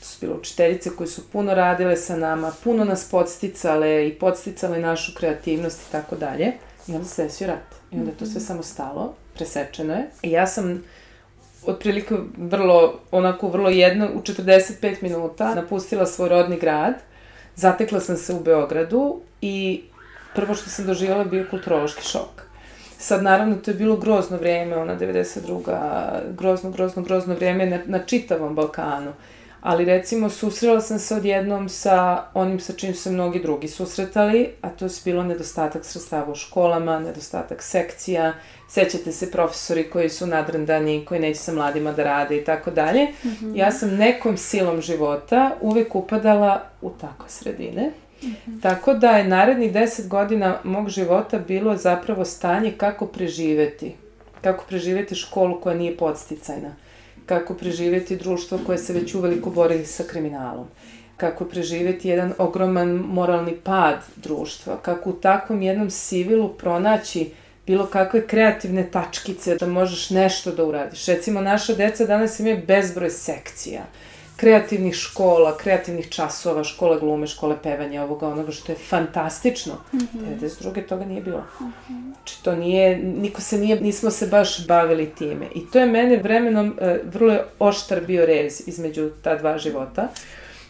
To su bile učiteljice koje su puno radile sa nama, puno nas podsticale i podsticale našu kreativnost i tako dalje. I onda se desio rat. I onda je to sve mhm. samo stalo, presečeno je. I ja sam otprilike vrlo, onako vrlo jedno, u 45 minuta napustila svoj rodni grad, zatekla sam se u Beogradu i prvo što sam doživjela bio kulturološki šok. Sad, naravno, to je bilo grozno vreme, ona 92. grozno, grozno, grozno vreme na, na čitavom Balkanu. Ali recimo susrela sam se odjednom sa onim sa čim se mnogi drugi susretali, a to je bilo nedostatak sredstava u školama, nedostatak sekcija, sećate se profesori koji su nadrndani, koji neće sa mladima da rade i tako dalje. Mhm. Ja sam nekom silom života uvek upadala u takve sredine. Mm -hmm. Tako da je narednih deset godina mog života bilo zapravo stanje kako preživeti. Kako preživeti školu koja nije podsticajna kako preživeti društvo koje se već uveliko bori sa kriminalom, kako preživeti jedan ogroman moralni pad društva, kako u takvom jednom sivilu pronaći bilo kakve kreativne tačkice da možeš nešto da uradiš. Recimo, naša deca danas imaju bezbroj sekcija kreativnih škola, kreativnih časova, škola glume, škole pevanja, ovoga, onoga što je fantastično. Mm -hmm. 92. toga nije bilo. Mm -hmm. Znači, to nije, niko se nije, nismo se baš bavili time. I to je mene vremenom, e, vrlo je oštar bio rez između ta dva života.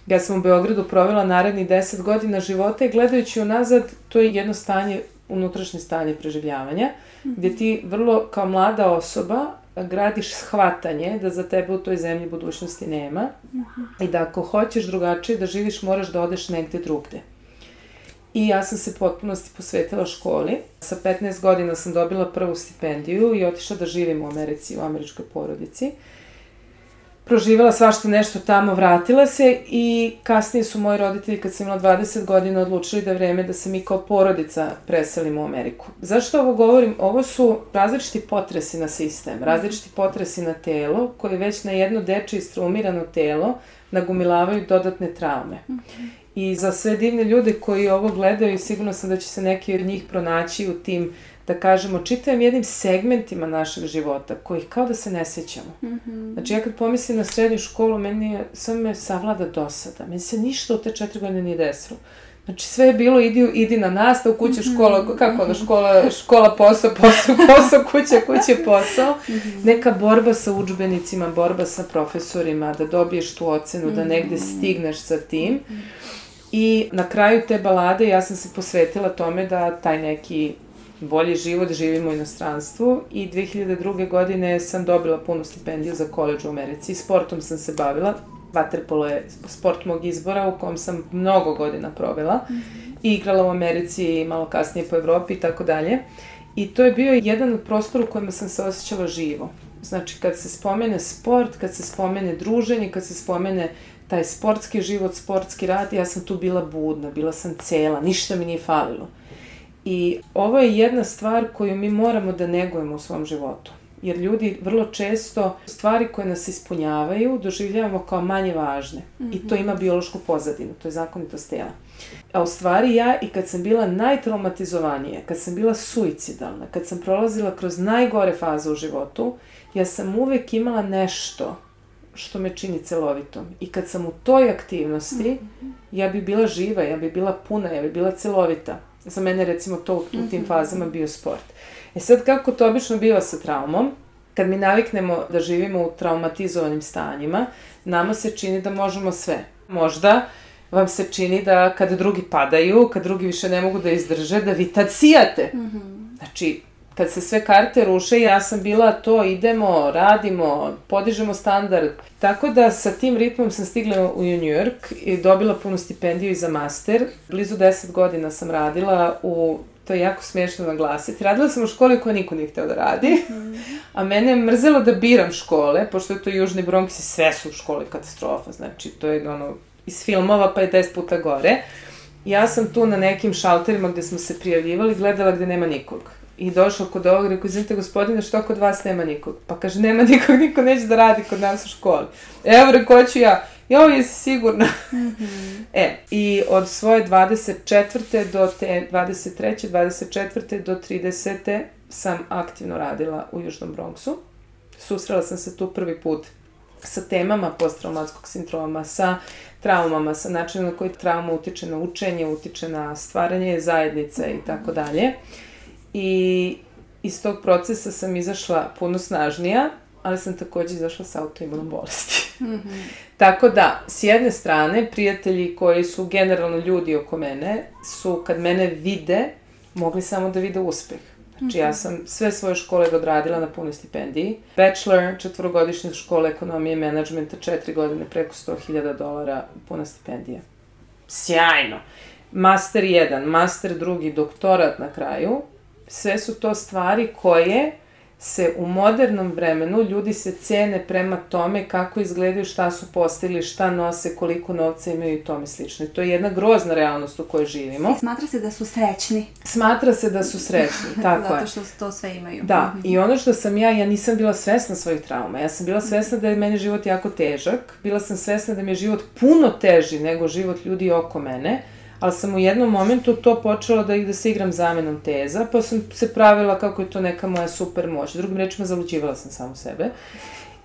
Ja sam u Beogradu provela naredni 10 godina života i gledajući unazad, to je jedno stanje, unutrašnje stanje preživljavanja, mm -hmm. gde ti vrlo kao mlada osoba gradiš shvatanje da za tebe u toj zemlji budućnosti nema mm -hmm. i da ako hoćeš drugačije da živiš moraš da odeš negde drugde. I ja sam se potpunosti posvetila školi. Sa 15 godina sam dobila prvu stipendiju i otišla da živim u Americi, u američkoj porodici. Proživela svašta nešto tamo, vratila se i kasnije su moji roditelji, kad sam imala 20 godina, odlučili da je vreme da se mi kao porodica preselimo u Ameriku. Zašto ovo govorim? Ovo su različiti potresi na sistem, različiti potresi na telo, koje već na jedno deče istrumirano telo nagumilavaju dodatne traume. -hmm. I za sve divne ljude koji ovo gledaju, sigurno sam da će se neki od njih pronaći u tim, da kažemo, čitavim jednim segmentima našeg života, kojih kao da se ne sećamo. Mm -hmm. Znači, ja kad pomislim na srednju školu, meni je, sam me savlada dosada. Meni se ništa u te četiri godine nije desilo. Znači, sve je bilo, idi, idi na nastav, kuća, mhm. škola, kako ono, škola, škola, posao, posao, [laughs] posao, kuća, kuća, posao. Mhm. Neka borba sa učbenicima, borba sa profesorima, da dobiješ tu ocenu, da negde mhm. stigneš sa tim. Mm -hmm. I na kraju te balade ja sam se posvetila tome da taj neki bolji život, živim u inostranstvu i 2002. godine sam dobila punu stipendiju za koleđ u Americi. Sportom sam se bavila, vaterpolo je sport mog izbora u kom sam mnogo godina provela mm -hmm. i igrala u Americi i malo kasnije po Evropi i tako dalje. I to je bio jedan od prostora u kojima sam se osjećala živo. Znači, kad se spomene sport, kad se spomene druženje, kad se spomene taj sportski život, sportski rad, ja sam tu bila budna, bila sam cela, ništa mi nije falilo. I ovo je jedna stvar koju mi moramo da negujemo u svom životu. Jer ljudi vrlo često stvari koje nas ispunjavaju doživljavamo kao manje važne. Mm -hmm. I to mhm. ima biološku pozadinu, to je zakonitost tela. A u stvari ja i kad sam bila najtraumatizovanije, kad sam bila suicidalna, kad sam prolazila kroz najgore faze u životu, ja sam uvek imala nešto što me čini celovitom. I kad sam u toj aktivnosti, mm -hmm. ja bi bila živa, ja bi bila puna, ja bi bila celovita. Za mene recimo to u tim mhm. fazama bio sport. E sad kako to obično biva sa traumom, kad mi naviknemo da živimo u traumatizovanim stanjima, nama se čini da možemo sve. Možda vam se čini da kad drugi padaju, kad drugi više ne mogu da izdrže, da vi tad sijate. Mm -hmm. Znači, kad se sve karte ruše, ja sam bila to, idemo, radimo, podižemo standard. Tako da sa tim ritmom sam stigla u New York i dobila punu stipendiju i za master. Blizu 10 godina sam radila u to je jako smiješno naglasiti. Radila sam u školi koja niko nije hteo da radi, a mene je mrzelo da biram škole, pošto je to Južni Bronx i sve su u školi katastrofa, znači to je ono iz filmova pa je 10 puta gore. Ja sam tu na nekim šalterima gde smo se prijavljivali, gledala gde nema nikog i došla kod ovog, rekao, izvinite gospodine, što kod vas nema nikog? Pa kaže, nema nikog, niko neće da radi kod nas u školi. Evo, rekao ću ja, jo, jesi sigurna? Mm -hmm. [laughs] e, i od svoje 24. do te 23. 24. do 30. sam aktivno radila u Južnom Bronxu. Susrela sam se tu prvi put sa temama posttraumatskog sindroma, sa traumama, sa načinom na koji trauma utiče na učenje, utiče na stvaranje zajednice i tako dalje i iz tog procesa sam izašla puno snažnija, ali sam takođe izašla sa autoimunom bolesti. Mm -hmm. Tako da, s jedne strane, prijatelji koji su generalno ljudi oko mene, su kad mene vide, mogli samo da vide uspeh. Znači, ja mhm. sam sve svoje škole odradila na punoj stipendiji. Bachelor, četvorogodišnje škole ekonomije i menadžmenta, četiri godine, preko 100.000 dolara, puna stipendija. Sjajno! Master 1, master drugi, doktorat na kraju, sve su to stvari koje se u modernom vremenu ljudi se cene prema tome kako izgledaju, šta su postigli, šta nose, koliko novca imaju i tome slično. I to je jedna grozna realnost u kojoj živimo. I smatra se da su srećni. Smatra se da su srećni, [laughs] tako Zato je. što to sve imaju. Da, i ono što sam ja, ja nisam bila svesna svojih trauma. Ja sam bila svesna da je meni život jako težak. Bila sam svesna da mi je život puno teži nego život ljudi oko mene ali sam u jednom momentu to počela da ih da se igram zamenom teza, pa sam se pravila kako je to neka moja super moć. Drugim rečima, zaluđivala sam samu sebe.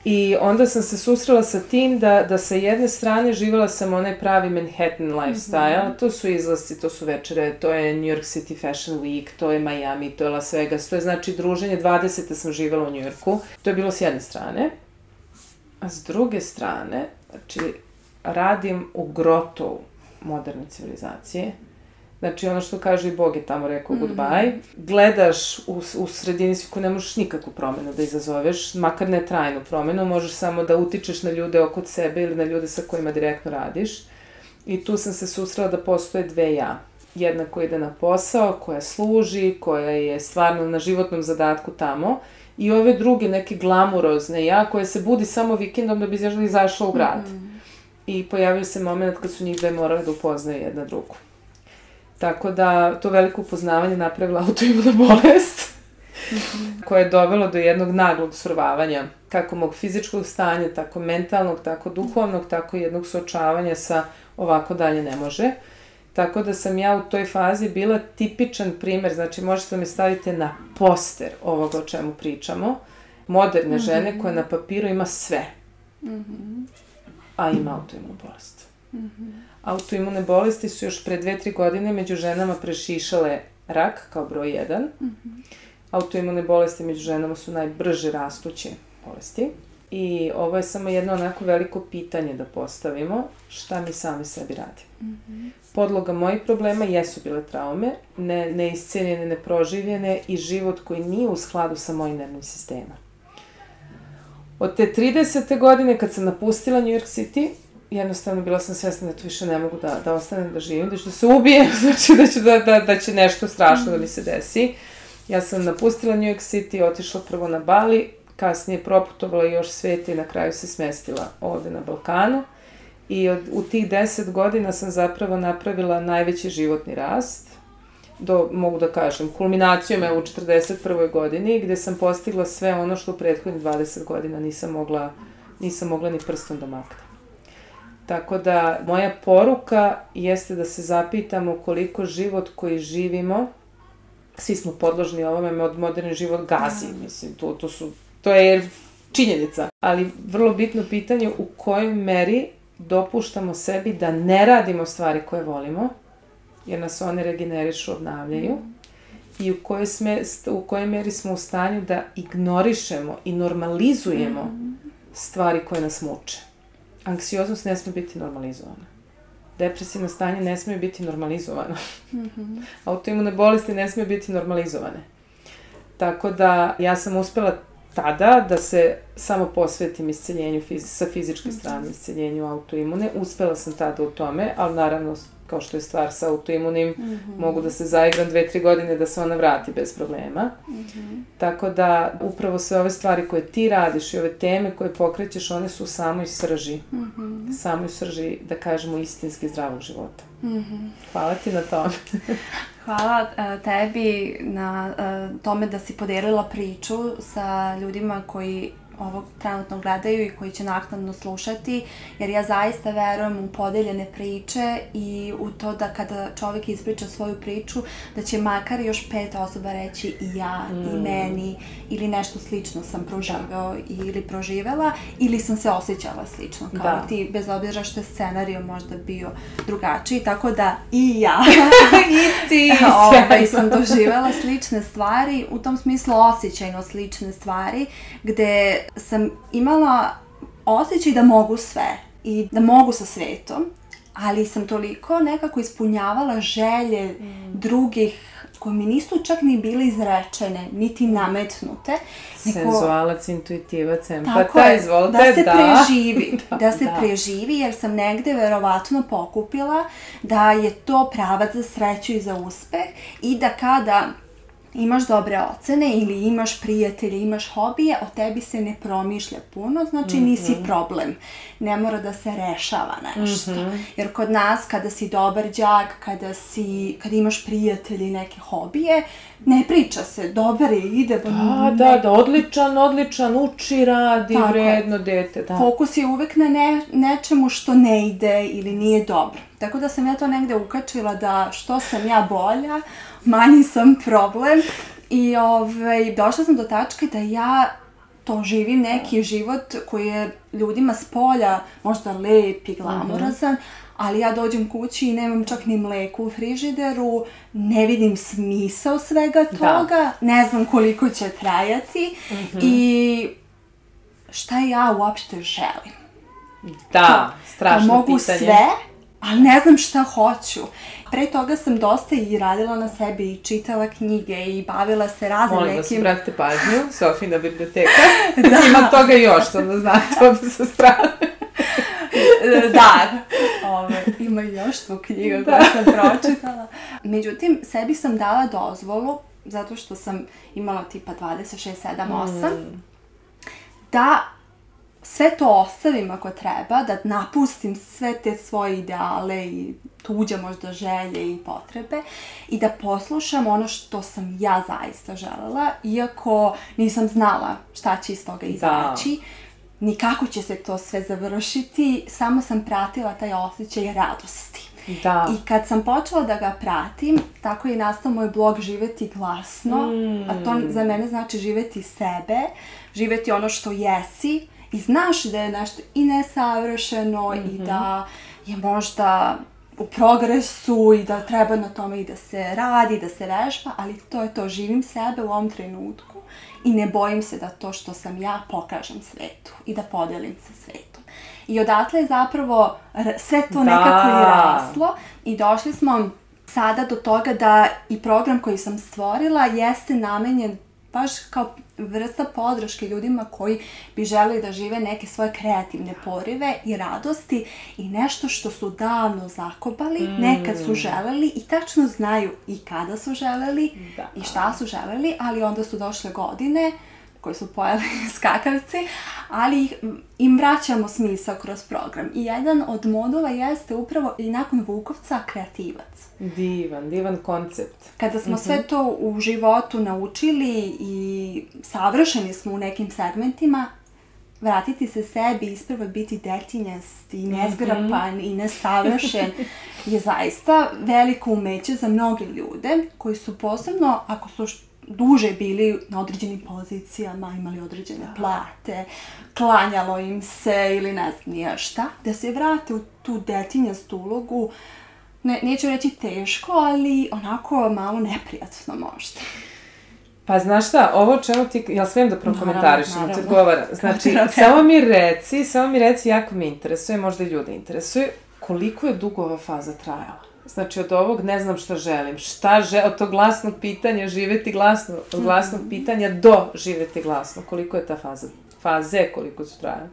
I onda sam se susrela sa tim da, da sa jedne strane živjela sam onaj pravi Manhattan lifestyle, mm -hmm. to su izlasci, to su večere, to je New York City Fashion Week, to je Miami, to je Las Vegas, to je znači druženje, 20. sam živjela u New Yorku. To je bilo s jedne strane. A s druge strane, znači, radim u grotovu moderne civilizacije. Znači, ono što kaže i Bog je tamo rekao mm -hmm. goodbye. Gledaš u, u sredini ko ne možeš nikakvu promenu da izazoveš, makar ne trajnu promenu, možeš samo da utičeš na ljude oko sebe ili na ljude sa kojima direktno radiš. I tu sam se susrela da postoje dve ja. Jedna koja ide na posao, koja služi, koja je stvarno na životnom zadatku tamo, i ove druge neke glamurozne ja, koje se budi samo vikendom da bi izašla u grad. Mm -hmm i pojavio se moment kad su njih dve morale da upoznaju jedna drugu. Tako da to veliko upoznavanje napravila [laughs] autoimuna bolest, koje je dovelo do jednog naglog survavanja, kako mog fizičkog stanja, tako mentalnog, tako duhovnog, tako jednog suočavanja sa ovako dalje ne može. Tako da sam ja u toj fazi bila tipičan primer, znači možete da me stavite na poster ovoga o čemu pričamo, moderne žene koja na papiru ima sve. Mm -hmm a ima autoimunu bolest. Mm -hmm. Autoimune bolesti su još pre dve, tri godine među ženama prešišale rak kao broj 1. Mm -hmm. Autoimune bolesti među ženama su najbrže rastuće bolesti. I ovo je samo jedno onako veliko pitanje da postavimo, šta mi sami sebi radimo. Mm -hmm. Podloga mojih problema jesu bile traume, ne, neiscenjene, neproživljene i život koji nije u skladu sa mojim nervnim sistemom. Od te 30. godine kad sam napustila New York City, jednostavno bila sam svesna da tu više ne mogu da, da ostanem da živim, da ću da se ubijem, [laughs] znači da, ću da, da, da će nešto strašno da mi se desi. Ja sam napustila New York City, otišla prvo na Bali, kasnije proputovala još svet i na kraju se smestila ovde na Balkanu. I od, u tih deset godina sam zapravo napravila najveći životni rast, do, mogu da kažem, kulminacijom je u 41. godini, gde sam postigla sve ono što u prethodnih 20 godina nisam mogla, nisam mogla ni prstom da maknem. Tako da, moja poruka jeste da se zapitamo koliko život koji živimo, svi smo podložni ovome, od moderni život gazi, mm. mislim, to, to su, to je činjenica. Ali vrlo bitno pitanje u kojoj meri dopuštamo sebi da ne radimo stvari koje volimo, jer nas one regenerišu, obnavljaju, mm. i u kojoj, sme, u kojoj meri smo u stanju da ignorišemo i normalizujemo mm. stvari koje nas muče. Anksioznost ne sme biti normalizovana. Depresivno stanje ne sme biti normalizovano. Mm -hmm. [laughs] Autoimune bolesti ne sme biti normalizovane. Tako da ja sam uspela tada da se samo posvetim isceljenju fiz sa fizičke strane, mhm. isceljenju autoimune. Uspela sam tada u tome, ali naravno kao što je stvar sa autoimunim, mm -hmm. mogu da se zaigram dve, tri godine da se ona vrati bez problema. Mm -hmm. Tako da upravo sve ove stvari koje ti radiš i ove teme koje pokrećeš, one su u samoj srži. Mm -hmm. Samoj srži, da kažemo, istinski zdravog života. Mm -hmm. Hvala ti na tome. [laughs] Hvala uh, tebi na uh, tome da si podelila priču sa ljudima koji ovo trenutno gledaju i koji će naknadno slušati, jer ja zaista verujem u podeljene priče i u to da kada čovek ispriča svoju priču, da će makar još pet osoba reći i ja, mm. i meni, ili nešto slično sam proživao da. ili proživela, ili sam se osjećala slično, kao da. ti, bez obzira što je scenario možda bio drugačiji, tako da i ja, [laughs] i ti, [laughs] ovaj, sam doživela slične stvari, u tom smislu osjećajno slične stvari, gde sam imala osjećaj da mogu sve i da mogu sa svetom, ali sam toliko nekako ispunjavala želje mm. drugih koje mi nisu čak ni bile izrečene, niti nametnute. Neko... Senzualac, intuitivac, empata, izvolite, da. se da. preživi, [laughs] da, da se da. preživi, jer sam negde verovatno pokupila da je to pravac za sreću i za uspeh i da kada imaš dobre ocene ili imaš prijatelje, imaš hobije, o tebi se ne promišlja puno, znači mm -hmm. nisi problem. Ne mora da se rešava nešto. Mm -hmm. Jer kod nas, kada si dobar đak, kada, si, kada imaš prijatelje i neke hobije, ne priča se, dobar je, ide. Da, ne... da, da, odličan, odličan, uči, radi, Tako vredno dete. Da. Fokus je uvek na ne, nečemu što ne ide ili nije dobro. Tako da sam ja to negde ukačila da što sam ja bolja, manji sam problem i ovaj, došla sam do tačke da ja to živim neki život koji je ljudima s polja možda lep i glamorazan, mm -hmm. ali ja dođem kući i nemam čak ni mleku u frižideru, ne vidim smisao svega da. toga, da. ne znam koliko će trajati mm -hmm. i šta ja uopšte želim. Da, strašno mogu pitanje. sve, ali ne znam šta hoću. Pre toga sam dosta i radila na sebi i čitala knjige i bavila se raznim Molim nekim... Molim vas, pratite pažnju, [laughs] Sofina biblioteka. [laughs] da. Ima toga još, sam da znate ovde sa strane. da, ove, ima još tu knjiga da. koju sam pročitala. Međutim, sebi sam dala dozvolu, zato što sam imala tipa 26, 7, 8, mm. da sve to ostavim ako treba, da napustim sve te svoje ideale i tuđe možda želje i potrebe i da poslušam ono što sam ja zaista želela, iako nisam znala šta će iz toga da. izaći, da. ni kako će se to sve završiti, samo sam pratila taj osjećaj radosti. Da. I kad sam počela da ga pratim, tako je nastao moj blog Živeti glasno, mm. a to mm. za mene znači živeti sebe, živeti ono što jesi, i znaš da je nešto i nesavršeno mm -hmm. i mhm. da je možda u progresu i da treba na tome i da se radi, da se vežba, ali to je to, živim sebe u ovom trenutku i ne bojim se da to što sam ja pokažem svetu i da podelim sa svetom. I odatle je zapravo sve to da. nekako i raslo i došli smo sada do toga da i program koji sam stvorila jeste namenjen baš kao vrsta podrške ljudima koji bi želeli da žive neke svoje kreativne porive i radosti i nešto što su davno zakopali, mm. nekad su želeli i tačno znaju i kada su želeli da. i šta su želeli, ali onda su došle godine koji su pojeli [laughs] skakavci, ali im vraćamo smisao kroz program. I jedan od modula jeste upravo i nakon Vukovca kreativac. Divan, divan koncept. Kada smo uh -huh. sve mhm. to u životu naučili i savršeni smo u nekim segmentima, vratiti se sebi, isprvo biti detinjast i nezgrapan mm -hmm. i nesavršen [laughs] je zaista veliko umeće za mnoge ljude koji su posebno, ako su duže bili na određenim pozicijama, imali određene da. plate, klanjalo im se ili ne znam nije šta, da se vrate u tu detinjastu ulogu, ne, neću reći teško, ali onako malo neprijatno možda. Pa znaš šta, ovo čemu ti, jel smijem da prokomentarišem, ti odgovara. Znači, samo mi reci, samo mi reci, jako mi interesuje, možda i ljude interesuje, koliko je dugo ova faza trajala? Znači, od ovog ne znam šta želim. Šta želim, od tog glasnog pitanja, živeti glasno, od glasnog mm -hmm. pitanja do živeti glasno. Koliko je ta faza? Faze koliko su trajale?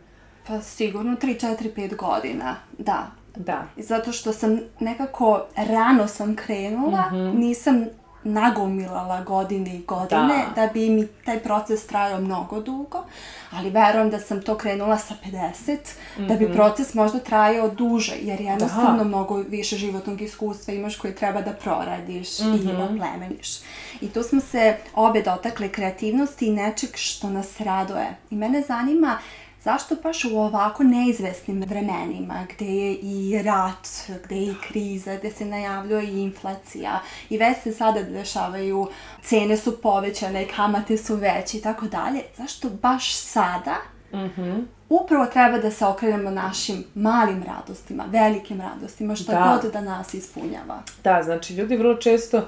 Pa sigurno 3, 4, 5 godina, da. Da. Zato što sam nekako rano sam krenula, mm -hmm. nisam nagomilala godine i godine da. da bi mi taj proces trajao mnogo dugo, ali verujem da sam to krenula sa 50, mm -hmm. da bi mhm. proces možda trajao duže, jer jednostavno da. mnogo više životnog iskustva imaš koje treba da proradiš mm -hmm. i da plemeniš. I tu smo se obe dotakle kreativnosti i nečeg što nas raduje. I mene zanima Zašto baš u ovako neizvesnim vremenima, gde je i rat, gde je i kriza, gde se najavljuje i inflacija i već se sada dešavaju, cene su povećane, kamate su veće i tako dalje, zašto baš sada mm -hmm. upravo treba da se okrenemo našim malim radostima, velikim radostima, što da. god da nas ispunjava. Da, znači ljudi vrlo često,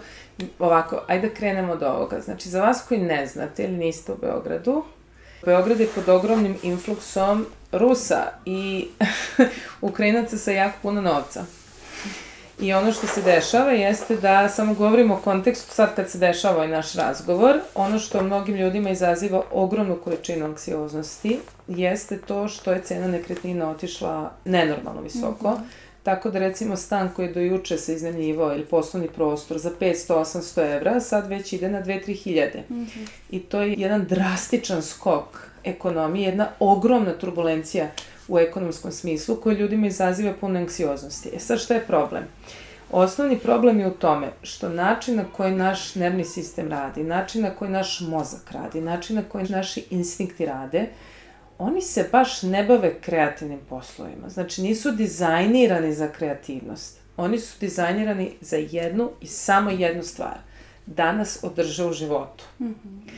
ovako, ajde da krenemo od ovoga. Znači, za vas koji ne znate ili niste u Beogradu, Beograd je pod ogromnim influksom Rusa i [laughs] Ukrajinaca sa jako puno novca. I ono što se dešava jeste da samo govorimo o kontekstu sad kad se dešava ovaj naš razgovor, ono što mnogim ljudima izaziva ogromnu količinu anksioznosti jeste to što je cena nekretnina otišla nenormalno visoko. Mm -hmm Tako da recimo stan koji je do juče se iznajmljivao ili poslovni prostor za 500-800 evra, sad već ide na 2-3 hiljade. Mm -hmm. I to je jedan drastičan skok ekonomije, jedna ogromna turbulencija u ekonomskom smislu koja ljudima izaziva puno anksioznosti. E sad šta je problem? Osnovni problem je u tome što način na koji naš nervni sistem radi, način na koji naš mozak radi, način na koji naši instinkti rade, oni se baš ne bave kreativnim poslovima. Znači, nisu dizajnirani za kreativnost. Oni su dizajnirani za jednu i samo jednu stvar. Da nas održe u životu. Mm -hmm.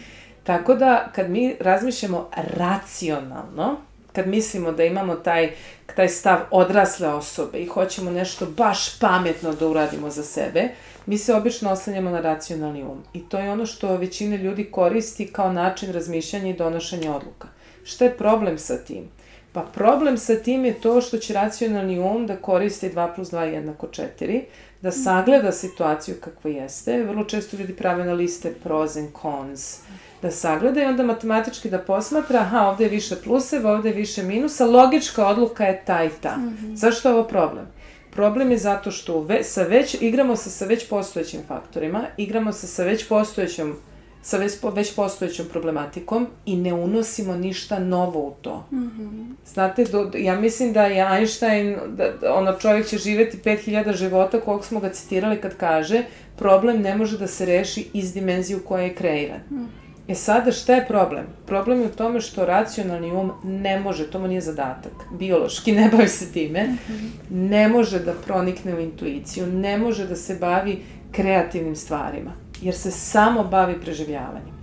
Tako da, kad mi razmišljamo racionalno, kad mislimo da imamo taj, taj stav odrasle osobe i hoćemo nešto baš pametno da uradimo za sebe, mi se obično oslanjamo na racionalni um. I to je ono što većina ljudi koristi kao način razmišljanja i donošenja odluka. Šta je problem sa tim? Pa problem sa tim je to što će racionalni um da koristi 2 plus 2 jednako 4, da sagleda situaciju kakva jeste. Vrlo često ljudi prave na liste pros and cons. Da sagleda i onda matematički da posmatra, aha, ovde je više pluseva, ovde je više minusa, logička odluka je ta i ta. Mm -hmm. Zašto je ovo problem? Problem je zato što ve, sa već, igramo se sa već postojećim faktorima, igramo se sa već postojećom sa već, već postojećom problematikom i ne unosimo ništa novo u to. Mm -hmm. Znate, do, ja mislim da je Einstein, da, da ono čovjek će živeti 5000 života, koliko smo ga citirali kad kaže, problem ne može da se reši iz dimenzije u kojoj je kreiran. Mm. E sada šta je problem? Problem je u tome što racionalni um ne može, to mu nije zadatak, biološki [laughs] ne bavi se time, mm -hmm. ne može da pronikne u intuiciju, ne može da se bavi kreativnim stvarima jer se samo bavi preživljavanjem.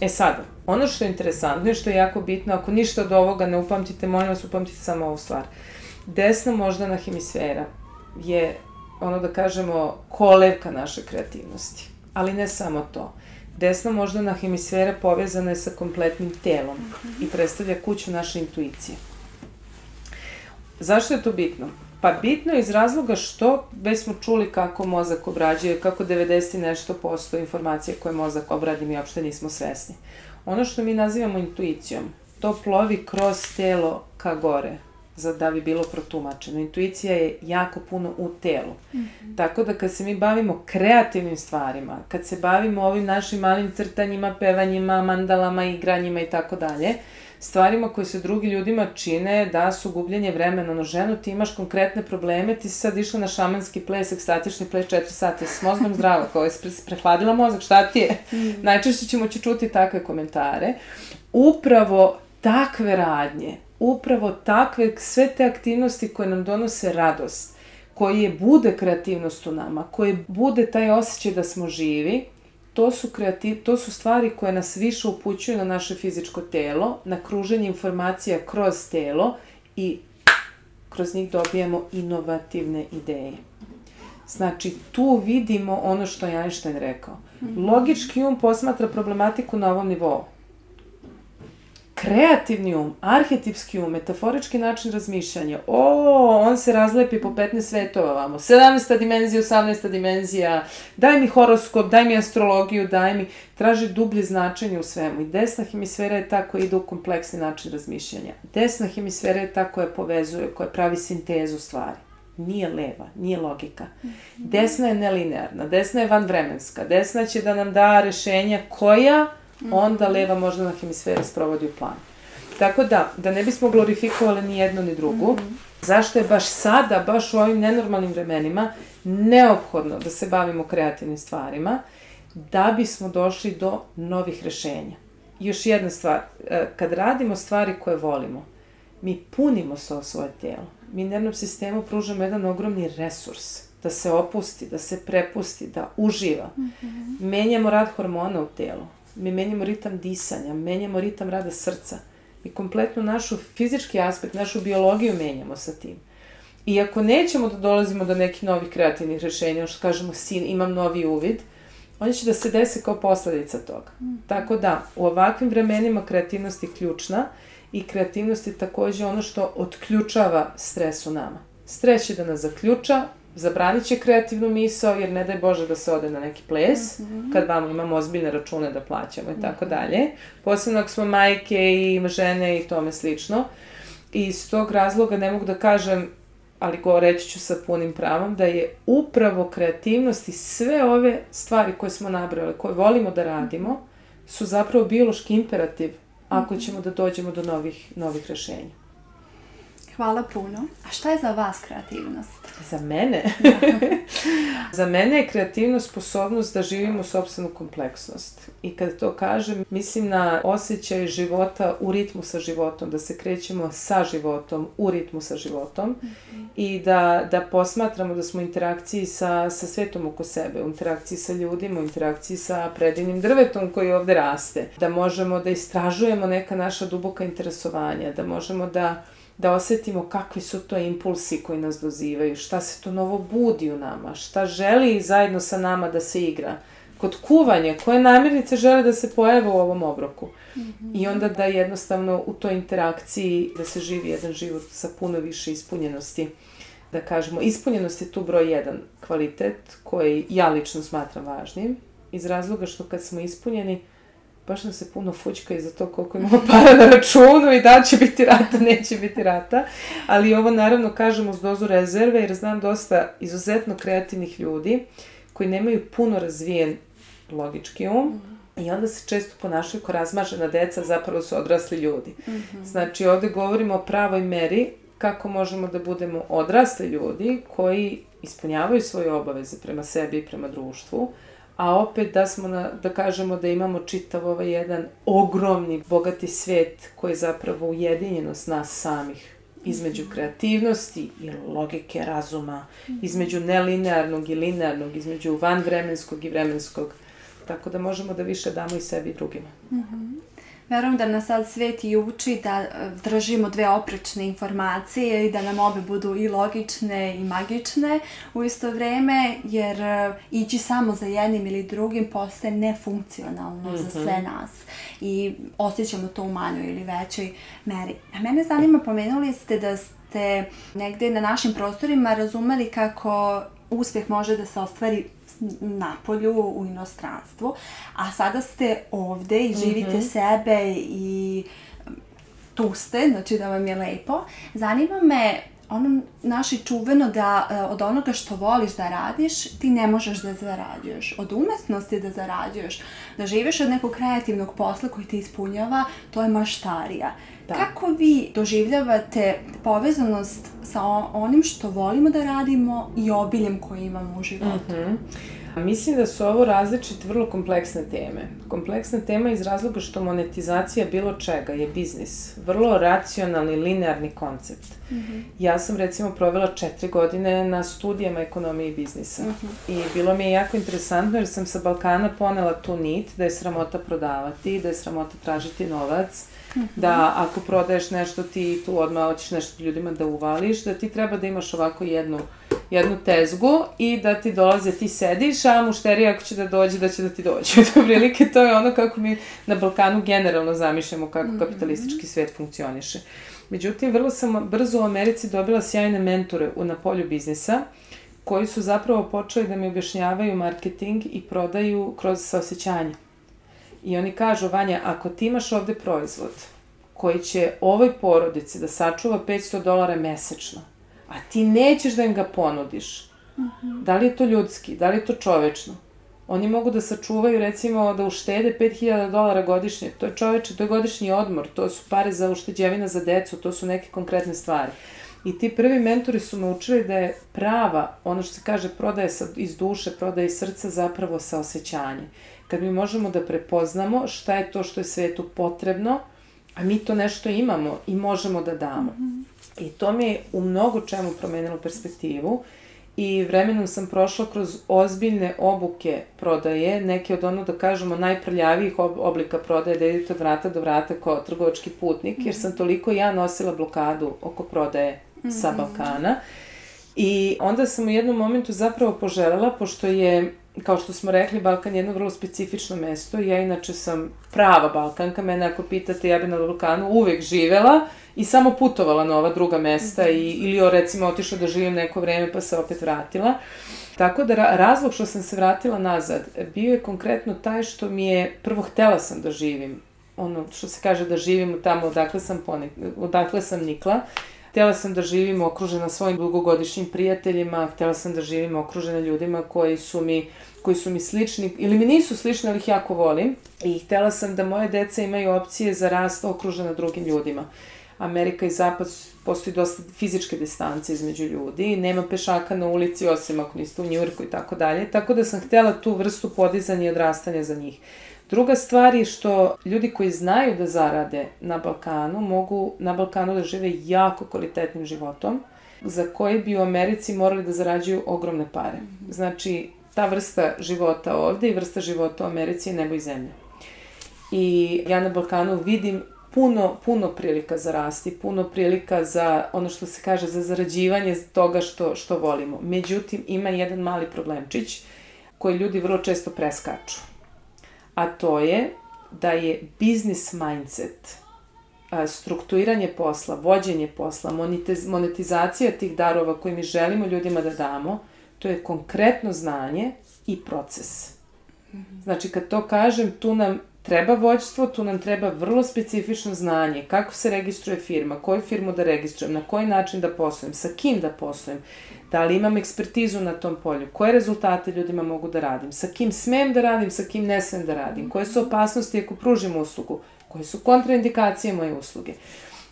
E sada, ono što je interesantno i što je jako bitno, ako ništa od ovoga ne upamtite, molim vas upamtite samo ovu stvar. Desna moždana hemisfera je ono da kažemo, kolevka naše kreativnosti. Ali ne samo to. Desna moždana hemisfera povezana je sa kompletnim telom i predstavlja kuću naše intuicije. Zašto je to bitno? Pa bitno je iz razloga što već smo čuli kako mozak obrađuje, kako 90 nešto posto informacije koje mozak obradi mi uopšte nismo svesni. Ono što mi nazivamo intuicijom, to plovi kroz telo ka gore, za da bi bilo protumačeno. Intuicija je jako puno u telu. Mm -hmm. Tako da kad se mi bavimo kreativnim stvarima, kad se bavimo ovim našim malim crtanjima, pevanjima, mandalama, igranjima i tako dalje, stvarima koje se drugi ljudima čine da su gubljenje vremena. No, ženu, ti imaš konkretne probleme, ti si sad išla na šamanski ples, ekstatični ples 4 sata, s mozgom zdrava, kao je prehladila mozak, šta ti je? Mm. Najčešće ćemo će čuti takve komentare. Upravo takve radnje, upravo takve, sve te aktivnosti koje nam donose radost, koje bude kreativnost u nama, koje bude taj osjećaj da smo živi, to su, kreativ, to su stvari koje nas više upućuju na naše fizičko telo, na kruženje informacija kroz telo i kroz njih dobijemo inovativne ideje. Znači, tu vidimo ono što je Einstein rekao. Mhm. Logički um posmatra problematiku na ovom nivou kreativni um, arhetipski um, metaforički način razmišljanja, o, on se razlepi po 15 svetova vamo, 17. dimenzija, 18. dimenzija, daj mi horoskop, daj mi astrologiju, daj mi, traži dublje značenje u svemu. I desna hemisfera je ta koja ide u kompleksni način razmišljanja. Desna hemisfera je ta koja povezuje, koja pravi sintezu stvari. Nije leva, nije logika. Desna je nelinearna, desna je vanvremenska, desna će da nam da rešenja koja onda leva moždana hemisfera sprovodi u plan. Tako da, da ne bismo glorifikovali ni jedno ni drugu, mm -hmm. zašto je baš sada, baš u ovim nenormalnim vremenima, neophodno da se bavimo kreativnim stvarima, da bismo došli do novih rešenja. Još jedna stvar, e, kad radimo stvari koje volimo, mi punimo se o svoje telo. Mi nervnom sistemu pružamo jedan ogromni resurs da se opusti, da se prepusti, da uživa. Mm -hmm. Menjamo rad hormona u telu mi menjamo ritam disanja, menjamo ritam rada srca. Mi kompletno našu fizički aspekt, našu biologiju menjamo sa tim. I ako nećemo da dolazimo do nekih novih kreativnih rešenja, što kažemo, sin, imam novi uvid, oni će da se desi kao posledica toga. Mm. Tako da, u ovakvim vremenima kreativnost je ključna i kreativnost je takođe ono što otključava stres u nama. Stres će da nas zaključa, zabranit će kreativnu misao, jer ne daj Bože da se ode na neki ples, mm -hmm. kad vamo imamo ozbiljne račune da plaćamo i tako mhm. dalje. Posebno ako smo majke i žene i tome slično. I iz tog razloga ne mogu da kažem, ali go reći ću sa punim pravom, da je upravo kreativnost i sve ove stvari koje smo nabrali, koje volimo da radimo, su zapravo biološki imperativ ako mhm. ćemo da dođemo do novih, novih rešenja. Hvala puno. A šta je za vas kreativnost? Za mene? [laughs] za mene je kreativnost sposobnost da živimo sobstvenu kompleksnost. I kad to kažem, mislim na osjećaj života u ritmu sa životom, da se krećemo sa životom, u ritmu sa životom mm -hmm. i da, da posmatramo da smo u interakciji sa, sa svetom oko sebe, u interakciji sa ljudima, u interakciji sa predivnim drvetom koji ovde raste, da možemo da istražujemo neka naša duboka interesovanja, da možemo da da osetimo kakvi su to impulsi koji nas dozivaju, šta se to novo budi u nama, šta želi zajedno sa nama da se igra. Kod kuvanja, koje namirnice žele da se pojave u ovom obroku. Mm -hmm. I onda da jednostavno u toj interakciji da se živi jedan život sa puno više ispunjenosti. Da kažemo, ispunjenost je tu broj jedan kvalitet koji ja lično smatram važnim iz razloga što kad smo ispunjeni, baš nam se puno fućka i za to koliko imamo [laughs] para na računu i da će biti rata, [laughs] neće biti rata. Ali ovo naravno kažemo s dozu rezerve jer znam dosta izuzetno kreativnih ljudi koji nemaju puno razvijen logički um. Mm -hmm. I onda se često ponašaju ko razmažena deca, zapravo su odrasli ljudi. Mm -hmm. Znači, ovde govorimo o pravoj meri kako možemo da budemo odrasli ljudi koji ispunjavaju svoje obaveze prema sebi i prema društvu, a opet da smo na, da kažemo da imamo čitav ovaj jedan ogromni, bogati svet koji je zapravo ujedinjenost nas samih između mhm. kreativnosti i logike razuma, mhm. između nelinearnog i linearnog, između vanvremenskog i vremenskog, tako da možemo da više damo i sebi i drugima. Mm -hmm. Verujem da nas sad svet i uči da e, držimo dve oprečne informacije i da nam obe budu i logične i magične u isto vreme, jer e, ići samo za jednim ili drugim postaje nefunkcionalno mm -hmm. za sve mhm. nas i osjećamo to u manjoj ili većoj meri. A mene zanima, pomenuli ste da ste negde na našim prostorima razumeli kako uspeh može da se ostvari na polju, u inostranstvu, a sada ste ovde i živite mm -hmm. sebe i tu ste, znači da vam je lepo. Zanima me ono naše čuveno da e, od onoga što voliš da radiš, ti ne možeš da zarađuješ. Od umetnosti da zarađuješ, da živiš od nekog kreativnog posla koji te ispunjava, to je maštarija. Da. Kako vi doživljavate povezanost sa onim što volimo da radimo i obiljem koji imamo u životu? Mm -hmm. Mislim da su ovo različite, vrlo kompleksne teme. Kompleksna tema iz razloga što monetizacija bilo čega je biznis. Vrlo racionalni, linearni koncept. Mm -hmm. Ja sam recimo provela četiri godine na studijama ekonomije i biznisa. Mm -hmm. I bilo mi je jako interesantno jer sam sa Balkana ponela tu nit da je sramota prodavati, da je sramota tražiti novac, mm -hmm. da ako prodaješ nešto ti tu odmah hoćeš nešto ljudima da uvališ, da ti treba da imaš ovako jednu jednu tezgu i da ti dolaze, ti sediš, a mušterija ako će da dođe, da će da ti dođe. [laughs] Od prilike to je ono kako mi na Balkanu generalno zamišljamo kako mhm. kapitalistički svet funkcioniše. Međutim, vrlo sam brzo u Americi dobila sjajne mentore u, na polju biznisa, koji su zapravo počeli da mi objašnjavaju marketing i prodaju kroz saosećanje. I oni kažu, Vanja, ako ti imaš ovde proizvod koji će ovoj porodici da sačuva 500 dolara mesečno, a ti nećeš da im ga ponudiš. Uh mhm. -huh. Da li je to ljudski? Da li je to čovečno? Oni mogu da sačuvaju, recimo, da uštede 5000 dolara godišnje. To je čoveče, to je godišnji odmor, to su pare za ušteđevina za decu, to su neke konkretne stvari. I ti prvi mentori su me učili da je prava, ono što se kaže, prodaje sa, iz duše, prodaje iz srca, zapravo sa osjećanje. Kad mi možemo da prepoznamo šta je to što je svetu potrebno, a mi to nešto imamo i možemo da damo. Mm -hmm. I to mi je u mnogo čemu promenilo perspektivu i vremenom sam prošla kroz ozbiljne obuke prodaje, neke od ono da kažemo najprljavijih oblika prodaje, da idete od vrata do vrata kao trgovački putnik, jer sam toliko ja nosila blokadu oko prodaje sa mhm. Balkana. I onda sam u jednom momentu zapravo poželela, pošto je kao što smo rekli, Balkan je jedno vrlo specifično mesto. Ja inače sam prava Balkanka, mene ako pitate, ja bi na Balkanu uvek živela i samo putovala na ova druga mesta i, ili recimo otišla da živim neko vreme pa se opet vratila. Tako da razlog što sam se vratila nazad bio je konkretno taj što mi je, prvo htela sam da živim, ono što se kaže da živim tamo odakle sam, ponik, odakle sam nikla, Htela sam da živim okružena svojim dugogodišnjim prijateljima, htela sam da živim okružena ljudima koji su mi koji su mi slični, ili mi nisu slični, ali ih jako volim. I htela sam da moje deca imaju opcije za rast okružena drugim ljudima. Amerika i Zapad postoji dosta fizičke distance između ljudi, nema pešaka na ulici osim ako niste u Njurku i tako dalje, tako da sam htela tu vrstu podizanja i odrastanja za njih. Druga stvar je što ljudi koji znaju da zarade na Balkanu mogu na Balkanu da žive jako kvalitetnim životom, za koje bi u Americi morali da zarađuju ogromne pare. Znači, ta vrsta života ovde i vrsta života u Americi je nebo i zemlja. I ja na Balkanu vidim puno, puno prilika za rasti, puno prilika za ono što se kaže za zarađivanje toga što, što volimo. Međutim, ima jedan mali problemčić koji ljudi vrlo često preskaču. A to je da je business mindset, strukturiranje posla, vođenje posla, monetizacija tih darova koje mi želimo ljudima da damo, to je konkretno znanje i proces. Znači, kad to kažem, tu nam treba vođstvo, tu nam treba vrlo specifično znanje, kako se registruje firma, koju firmu da registrujem, na koji način da poslujem, sa kim da poslujem, da li imam ekspertizu na tom polju, koje rezultate ljudima mogu da radim, sa kim smem da radim, sa kim ne smem da radim, koje su opasnosti ako pružim uslugu, koje su kontraindikacije moje usluge.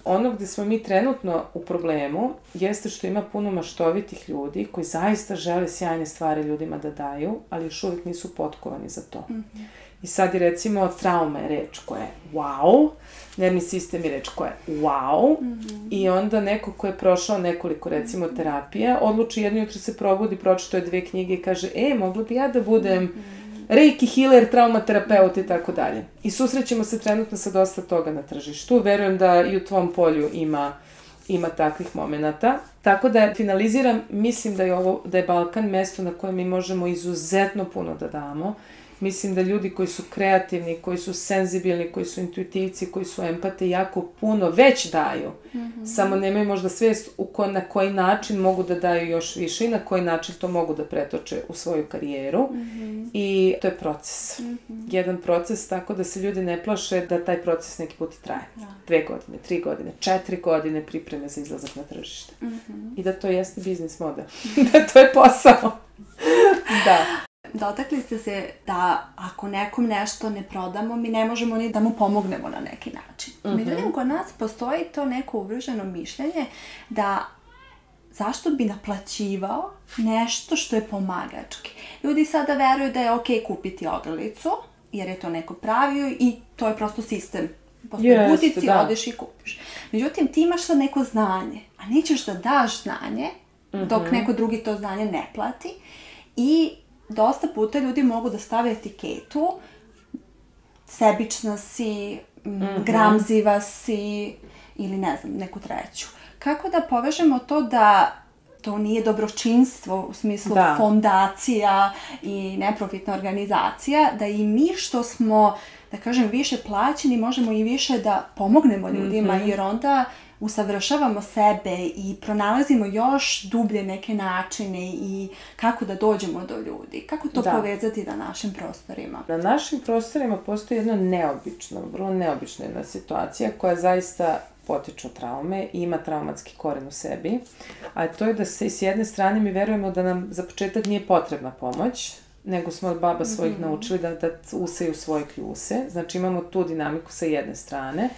Ono gde smo mi trenutno u problemu jeste što ima puno maštovitih ljudi koji zaista žele sjajne stvari ljudima da daju, ali još uvijek nisu potkovani za to. Mm -hmm. I sad je recimo trauma je reč koja je wow, nervni sistem je reč koja je wow, mm -hmm. i onda neko ko je prošao nekoliko recimo terapija, odluči jedno jutro se probudi, pročito je dve knjige i kaže, e, mogla bi ja da budem mm -hmm reiki healer, traumaterapeut i tako dalje. I susrećemo se trenutno sa dosta toga na tržištu. Verujem da i u tvom polju ima ima takvih momenata. Tako da finaliziram, mislim da je ovo da je Balkan mesto na kojem mi možemo izuzetno puno da damo. Mislim da ljudi koji su kreativni, koji su senzibilni, koji su intuitivci, koji su empate, jako puno već daju. Mm -hmm. Samo nemaju možda svest u ko, na koji način mogu da daju još više i na koji način to mogu da pretoče u svoju karijeru. Mm -hmm. I to je proces. Mm -hmm. Jedan proces tako da se ljudi ne plaše da taj proces neki put traje. Da. Dve godine, tri godine, četiri godine pripreme za izlazak na tržište. Mm -hmm. I da to jeste biznis model. [laughs] da to je posao. [laughs] da. Dotakli ste se da ako nekom nešto ne prodamo, mi ne možemo ni da mu pomognemo na neki način. Mm -hmm. Međutim, kod nas postoji to neko uvrženo mišljenje da zašto bi naplaćivao nešto što je pomagački. Ljudi sada veruju da je ok kupiti ogrlicu, jer je to neko pravio i to je prosto sistem. Postoji yes, butici, da. odeš i kupiš. Međutim, ti imaš sad neko znanje, a nećeš da daš znanje, mm -hmm. dok neko drugi to znanje ne plati. I dosta puta ljudi mogu da stave etiketu sebična si, mm -hmm. gramziva si ili ne znam, neku treću. Kako da povežemo to da to nije dobročinstvo u smislu da. fondacija i neprofitna organizacija, da i mi što smo, da kažem, više plaćeni, možemo i više da pomognemo ljudima, mm -hmm. jer onda usavršavamo sebe i pronalazimo još dublje neke načine i kako da dođemo do ljudi. Kako to da. povezati na našim prostorima? Na našim prostorima postoji jedna neobična, vrlo neobična jedna situacija koja zaista potiču traume i ima traumatski koren u sebi, a to je da se s jedne strane mi verujemo da nam za početak nije potrebna pomoć, nego smo od baba svojih mm -hmm. naučili da, da useju svoje kljuse. Znači imamo tu dinamiku sa jedne strane.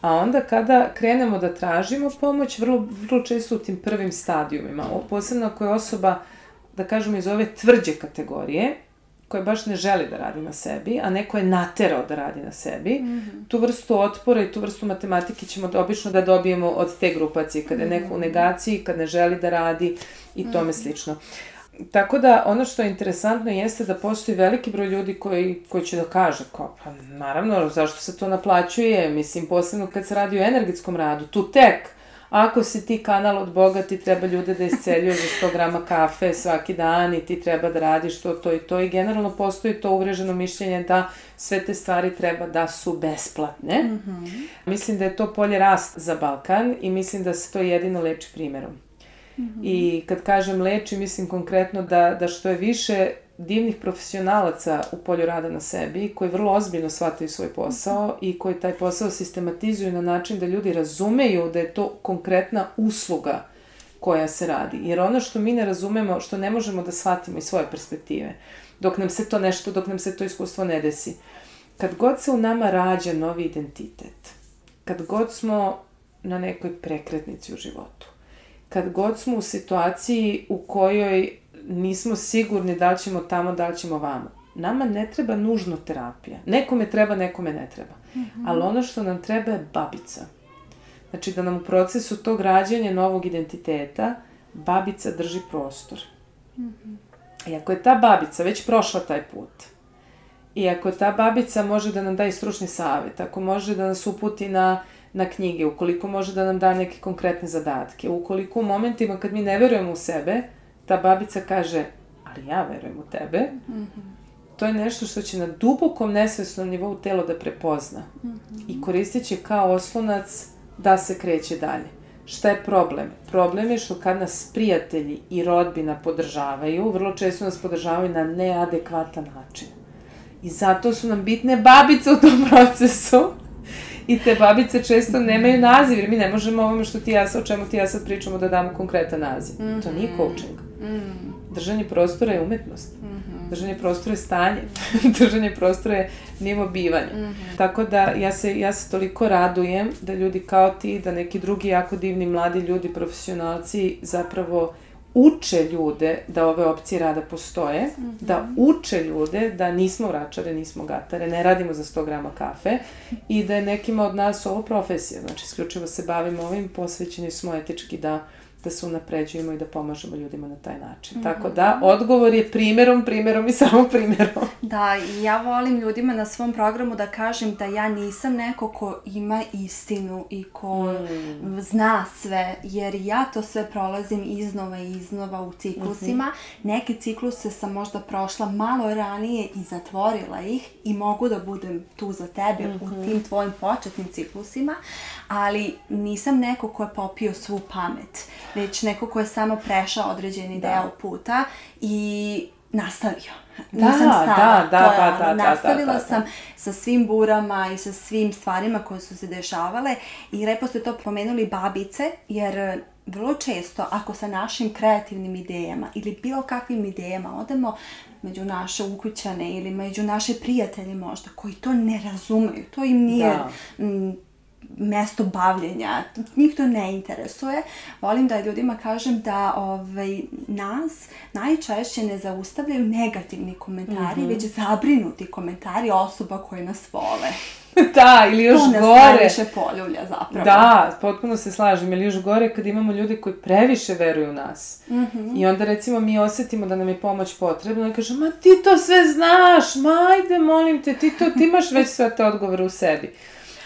A onda kada krenemo da tražimo pomoć, vrlo, vrlo često u tim prvim stadijumima, posebno ako je osoba, da kažemo, iz ove tvrđe kategorije, koja baš ne želi da radi na sebi, a neko je naterao da radi na sebi, mm -hmm. tu vrstu otpora i tu vrstu matematike ćemo da, obično da dobijemo od te grupacije, kada je neko u negaciji, kad ne želi da radi i tome mhm. slično. Tako da, ono što je interesantno jeste da postoji veliki broj ljudi koji, koji će da kaže, kao, pa naravno, zašto se to naplaćuje, mislim, posebno kad se radi o energetskom radu, tu tek, ako si ti kanal od Boga, ti treba ljude da isceljuje za 100 grama kafe svaki dan i ti treba da radiš to, to i to i generalno postoji to uvreženo mišljenje da sve te stvari treba da su besplatne. Mm -hmm. Mislim da je to polje rast za Balkan i mislim da se to jedino leči -hmm. I kad kažem leči, mislim konkretno da, da što je više divnih profesionalaca u polju rada na sebi, koji vrlo ozbiljno shvataju svoj posao mm -hmm. i koji taj posao sistematizuju na način da ljudi razumeju da je to konkretna usluga koja se radi. Jer ono što mi ne razumemo, što ne možemo da shvatimo iz svoje perspektive, dok nam se to nešto, dok nam se to iskustvo ne desi, kad god se u nama rađa novi identitet, kad god smo na nekoj prekretnici u životu, kad god smo u situaciji u kojoj nismo sigurni da li ćemo tamo, da li ćemo vamo. Nama ne treba nužno terapija. Nekome treba, nekome ne treba. Mm -hmm. Ali ono što nam treba je babica. Znači da nam u procesu tog rađanja novog identiteta babica drži prostor. Mm -hmm. I ako je ta babica već prošla taj put, i ako ta babica može da nam da i stručni savjet, ako može da nas uputi na na knjige, ukoliko može da nam da neke konkretne zadatke, ukoliko u momentima kad mi ne verujemo u sebe, ta babica kaže, ali ja verujem u tebe, mm -hmm. to je nešto što će na dubokom nesvesnom nivou telo da prepozna mm -hmm. i koristit će kao oslonac da se kreće dalje. Šta je problem? Problem je što kad nas prijatelji i rodbina podržavaju, vrlo često nas podržavaju na neadekvatan način. I zato su nam bitne babice u tom procesu, I te babice često nemaju naziv, jer mi ne možemo ovome što ti ja, o čemu ti ja sad pričamo da damo konkretan naziv. Mm -hmm. To nije coaching. Mm -hmm. Držanje prostora je umetnost. Mm -hmm. Držanje prostora je stanje. [laughs] Držanje prostora je nivo bivanja. Mm -hmm. Tako da ja se, ja se toliko radujem da ljudi kao ti, da neki drugi jako divni mladi ljudi, profesionalci zapravo uče ljude da ove opcije rada postoje, mm -hmm. da uče ljude da nismo vračare, nismo gatare, ne radimo za 100 grama kafe i da je nekima od nas ovo profesija, znači isključivo se bavimo ovim, posvećeni smo etički da da se unapređujemo i da pomažemo ljudima na taj način. Mm -hmm. Tako da, odgovor je primjerom, primjerom i [laughs] samo primjerom. Da, i ja volim ljudima na svom programu da kažem da ja nisam neko ko ima istinu i ko mm. zna sve, jer ja to sve prolazim iznova i iznova u ciklusima. Mm -hmm. Neke cikluse sam možda prošla malo ranije i zatvorila ih i mogu da budem tu za tebe mm -hmm. u mhm. tim tvojim početnim ciklusima, ali nisam neko ko je popio svu pamet, već neko ko je samo prešao određeni da. deo puta i nastavio. Da, Nisam stala. Da, da, to je da, da, nastavila da, da, da, sam sa svim burama i sa svim stvarima koje su se dešavale i lepo ste to pomenuli babice, jer vrlo često ako sa našim kreativnim idejama ili bilo kakvim idejama odemo među naše ukućane ili među naše prijatelje možda koji to ne razumeju, to im nije da. m, mesto bavljenja, njih to ne interesuje. Volim da ljudima kažem da ovaj, nas najčešće ne zaustavljaju negativni komentari, mm -hmm. već zabrinuti komentari osoba koje nas vole. [laughs] da, ili još to gore. To previše poljulja zapravo. Da, potpuno se slažem, ili još gore kad imamo ljude koji previše veruju u nas. Mm -hmm. I onda recimo mi osetimo da nam je pomoć potrebna i kažemo, ma ti to sve znaš, ma ajde, molim te, ti to, ti imaš već sve te odgovore u sebi.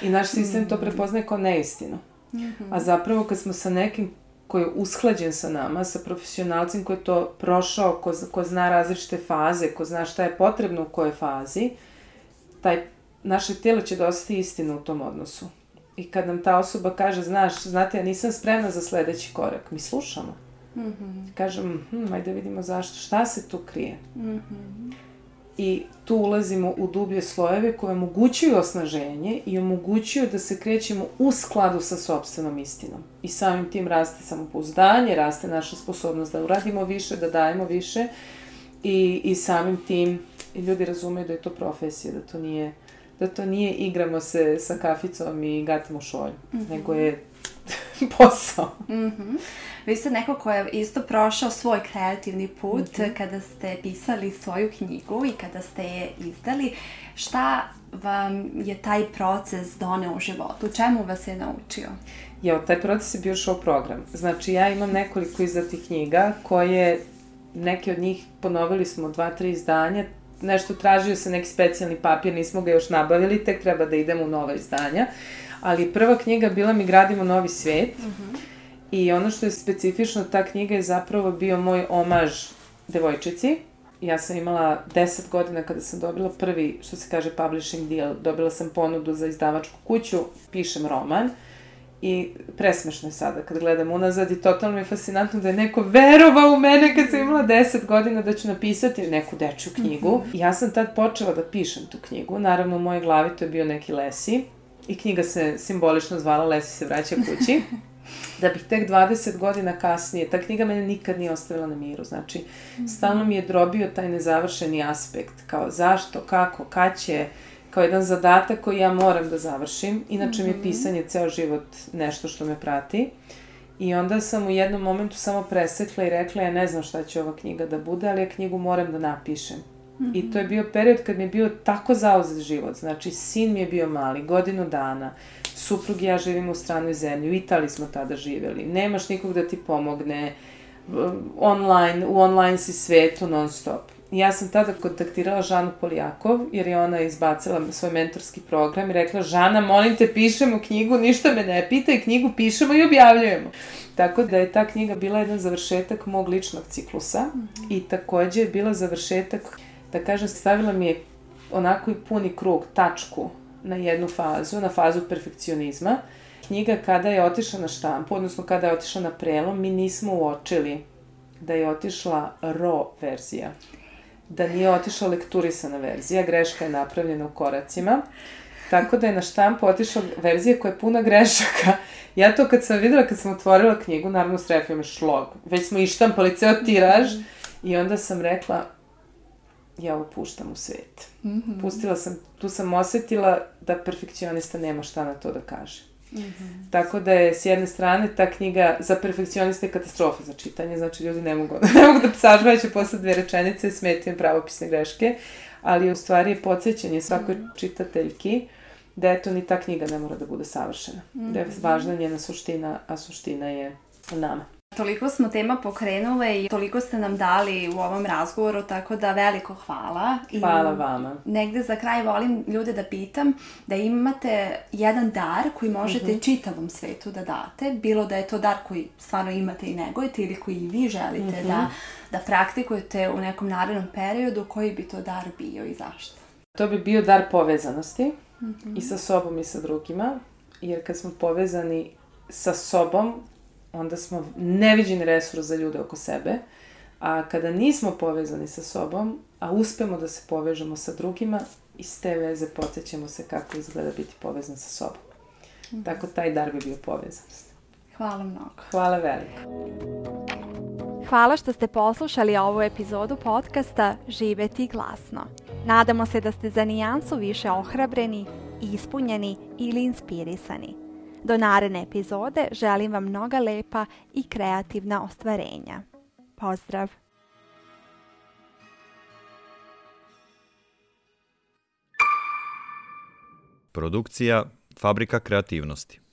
I naš sistem to prepoznaje kao neistinu. Mm -hmm. A zapravo kad smo sa nekim koji je usklađen sa nama, sa profesionalcem koji je to prošao, ko, ko zna različite faze, ko zna šta je potrebno u kojoj fazi, taj, naše tijelo će osjeti istinu u tom odnosu. I kad nam ta osoba kaže, znaš, znate, ja nisam spremna za sledeći korak, mi slušamo. Mm -hmm. Kažem, hm, ajde vidimo zašto, šta se tu krije. Mm -hmm i tu ulazimo u dublje slojeve koje omogućuju osnaženje i omogućuju da se krećemo u skladu sa sobstvenom istinom. I samim tim raste samopouzdanje, raste naša sposobnost da uradimo više, da dajemo više i, i samim tim ljudi razumeju da je to profesija, da to nije da to nije igramo se sa kaficom i gatimo šolju, mm -hmm. nego je [laughs] posao. Mm -hmm. Vi ste neko ko je isto prošao svoj kreativni put mm -hmm. kada ste pisali svoju knjigu i kada ste je izdali. Šta vam je taj proces doneo u životu? Čemu vas je naučio? Jo, taj proces je bio show program. Znači, ja imam nekoliko izdatih knjiga koje, neke od njih ponovili smo dva, tri izdanja, nešto tražio se neki specijalni papir, nismo ga još nabavili, tek treba da idemo u nova izdanja. Ali prva knjiga bila mi Gradimo novi svet. Mm -hmm I ono što je specifično, ta knjiga je zapravo bio moj omaž devojčici. Ja sam imala 10 godina kada sam dobila prvi, što se kaže, publishing deal. Dobila sam ponudu za izdavačku kuću, pišem roman. I presmešno je sada kad gledam unazad i totalno mi je fascinantno da je neko verovao u mene kad sam imala 10 godina da ću napisati neku dečju knjigu. Mm -hmm. Ja sam tad počela da pišem tu knjigu. Naravno u mojoj glavi to je bio neki Lesi. I knjiga se simbolično zvala Lesi se vraća kući. [laughs] da bih tek 20 godina kasnije, ta knjiga mene nikad nije ostavila na miru, znači, mm -hmm. stalno mi je drobio taj nezavršeni aspekt, kao zašto, kako, kad će, kao jedan zadatak koji ja moram da završim, inače mm -hmm. mi je mhm. pisanje ceo život nešto što me prati. I onda sam u jednom momentu samo presekla i rekla, ja ne znam šta će ova knjiga da bude, ali ja knjigu moram da napišem. Mm -hmm. I to je bio period kad mi je bio tako zauzet život. Znači, sin mi je bio mali, godinu dana suprug i ja živimo u stranoj zemlji, u Italiji smo tada živjeli, nemaš nikog da ti pomogne, online, u online si svetu non stop. Ja sam tada kontaktirala Žanu Polijakov, jer je ona izbacila svoj mentorski program i rekla, Žana, molim te, pišemo knjigu, ništa me ne pita i knjigu pišemo i objavljujemo. Tako da je ta knjiga bila jedan završetak mog ličnog ciklusa mm -hmm. i takođe je bila završetak, da kažem, stavila mi je onako i puni krug, tačku na jednu fazu, na fazu perfekcionizma. Knjiga kada je otišla na štampu, odnosno kada je otišla na prelom, mi nismo uočili da je otišla RAW verzija. Da nije otišla lekturisana verzija, greška je napravljena u koracima. Tako da je na štampu otišla verzija koja je puna grešaka. Ja to kad sam videla, kad sam otvorila knjigu, naravno strefio me šlog. Već smo ištampali ceo tiraž. I onda sam rekla, ja ovo puštam u svet. Mm -hmm. Pustila sam, tu sam osetila da perfekcionista nema šta na to da kaže. Mm -hmm. Tako da je s jedne strane ta knjiga za perfekcioniste katastrofa za čitanje, znači ljudi ne mogu, [laughs] ne mogu da sažvaju posle dve rečenice, smetaju pravopisne greške, ali u stvari je podsjećanje svakoj mm -hmm. čitateljki da eto ni ta knjiga ne mora da bude savršena. Mm -hmm. Da je važna njena suština, a suština je nama. Toliko smo tema pokrenule i toliko ste nam dali u ovom razgovoru, tako da veliko hvala. I Hvala vama. Negde za kraj volim ljude da pitam da imate jedan dar koji možete Mhm. čitavom svetu da date, bilo da je to dar koji stvarno imate i negujete ili koji i vi želite Mhm. da, da praktikujete u nekom narednom periodu, koji bi to dar bio i zašto? To bi bio dar povezanosti i sa sobom i sa drugima, jer kad smo povezani sa sobom, onda smo neviđeni resurs za ljude oko sebe, a kada nismo povezani sa sobom, a uspemo da se povežemo sa drugima, iz te veze podsjećamo se kako izgleda biti povezan sa sobom. Tako taj dar bi bio povezanost. Hvala mnogo. Hvala veliko. Hvala što ste poslušali ovu epizodu podcasta Živeti glasno. Nadamo se da ste za nijansu više ohrabreni, ispunjeni ili inspirisani. Do naredne epizode želim vam mnoga lepa i kreativna ostvarenja. Pozdrav! Produkcija Fabrika kreativnosti.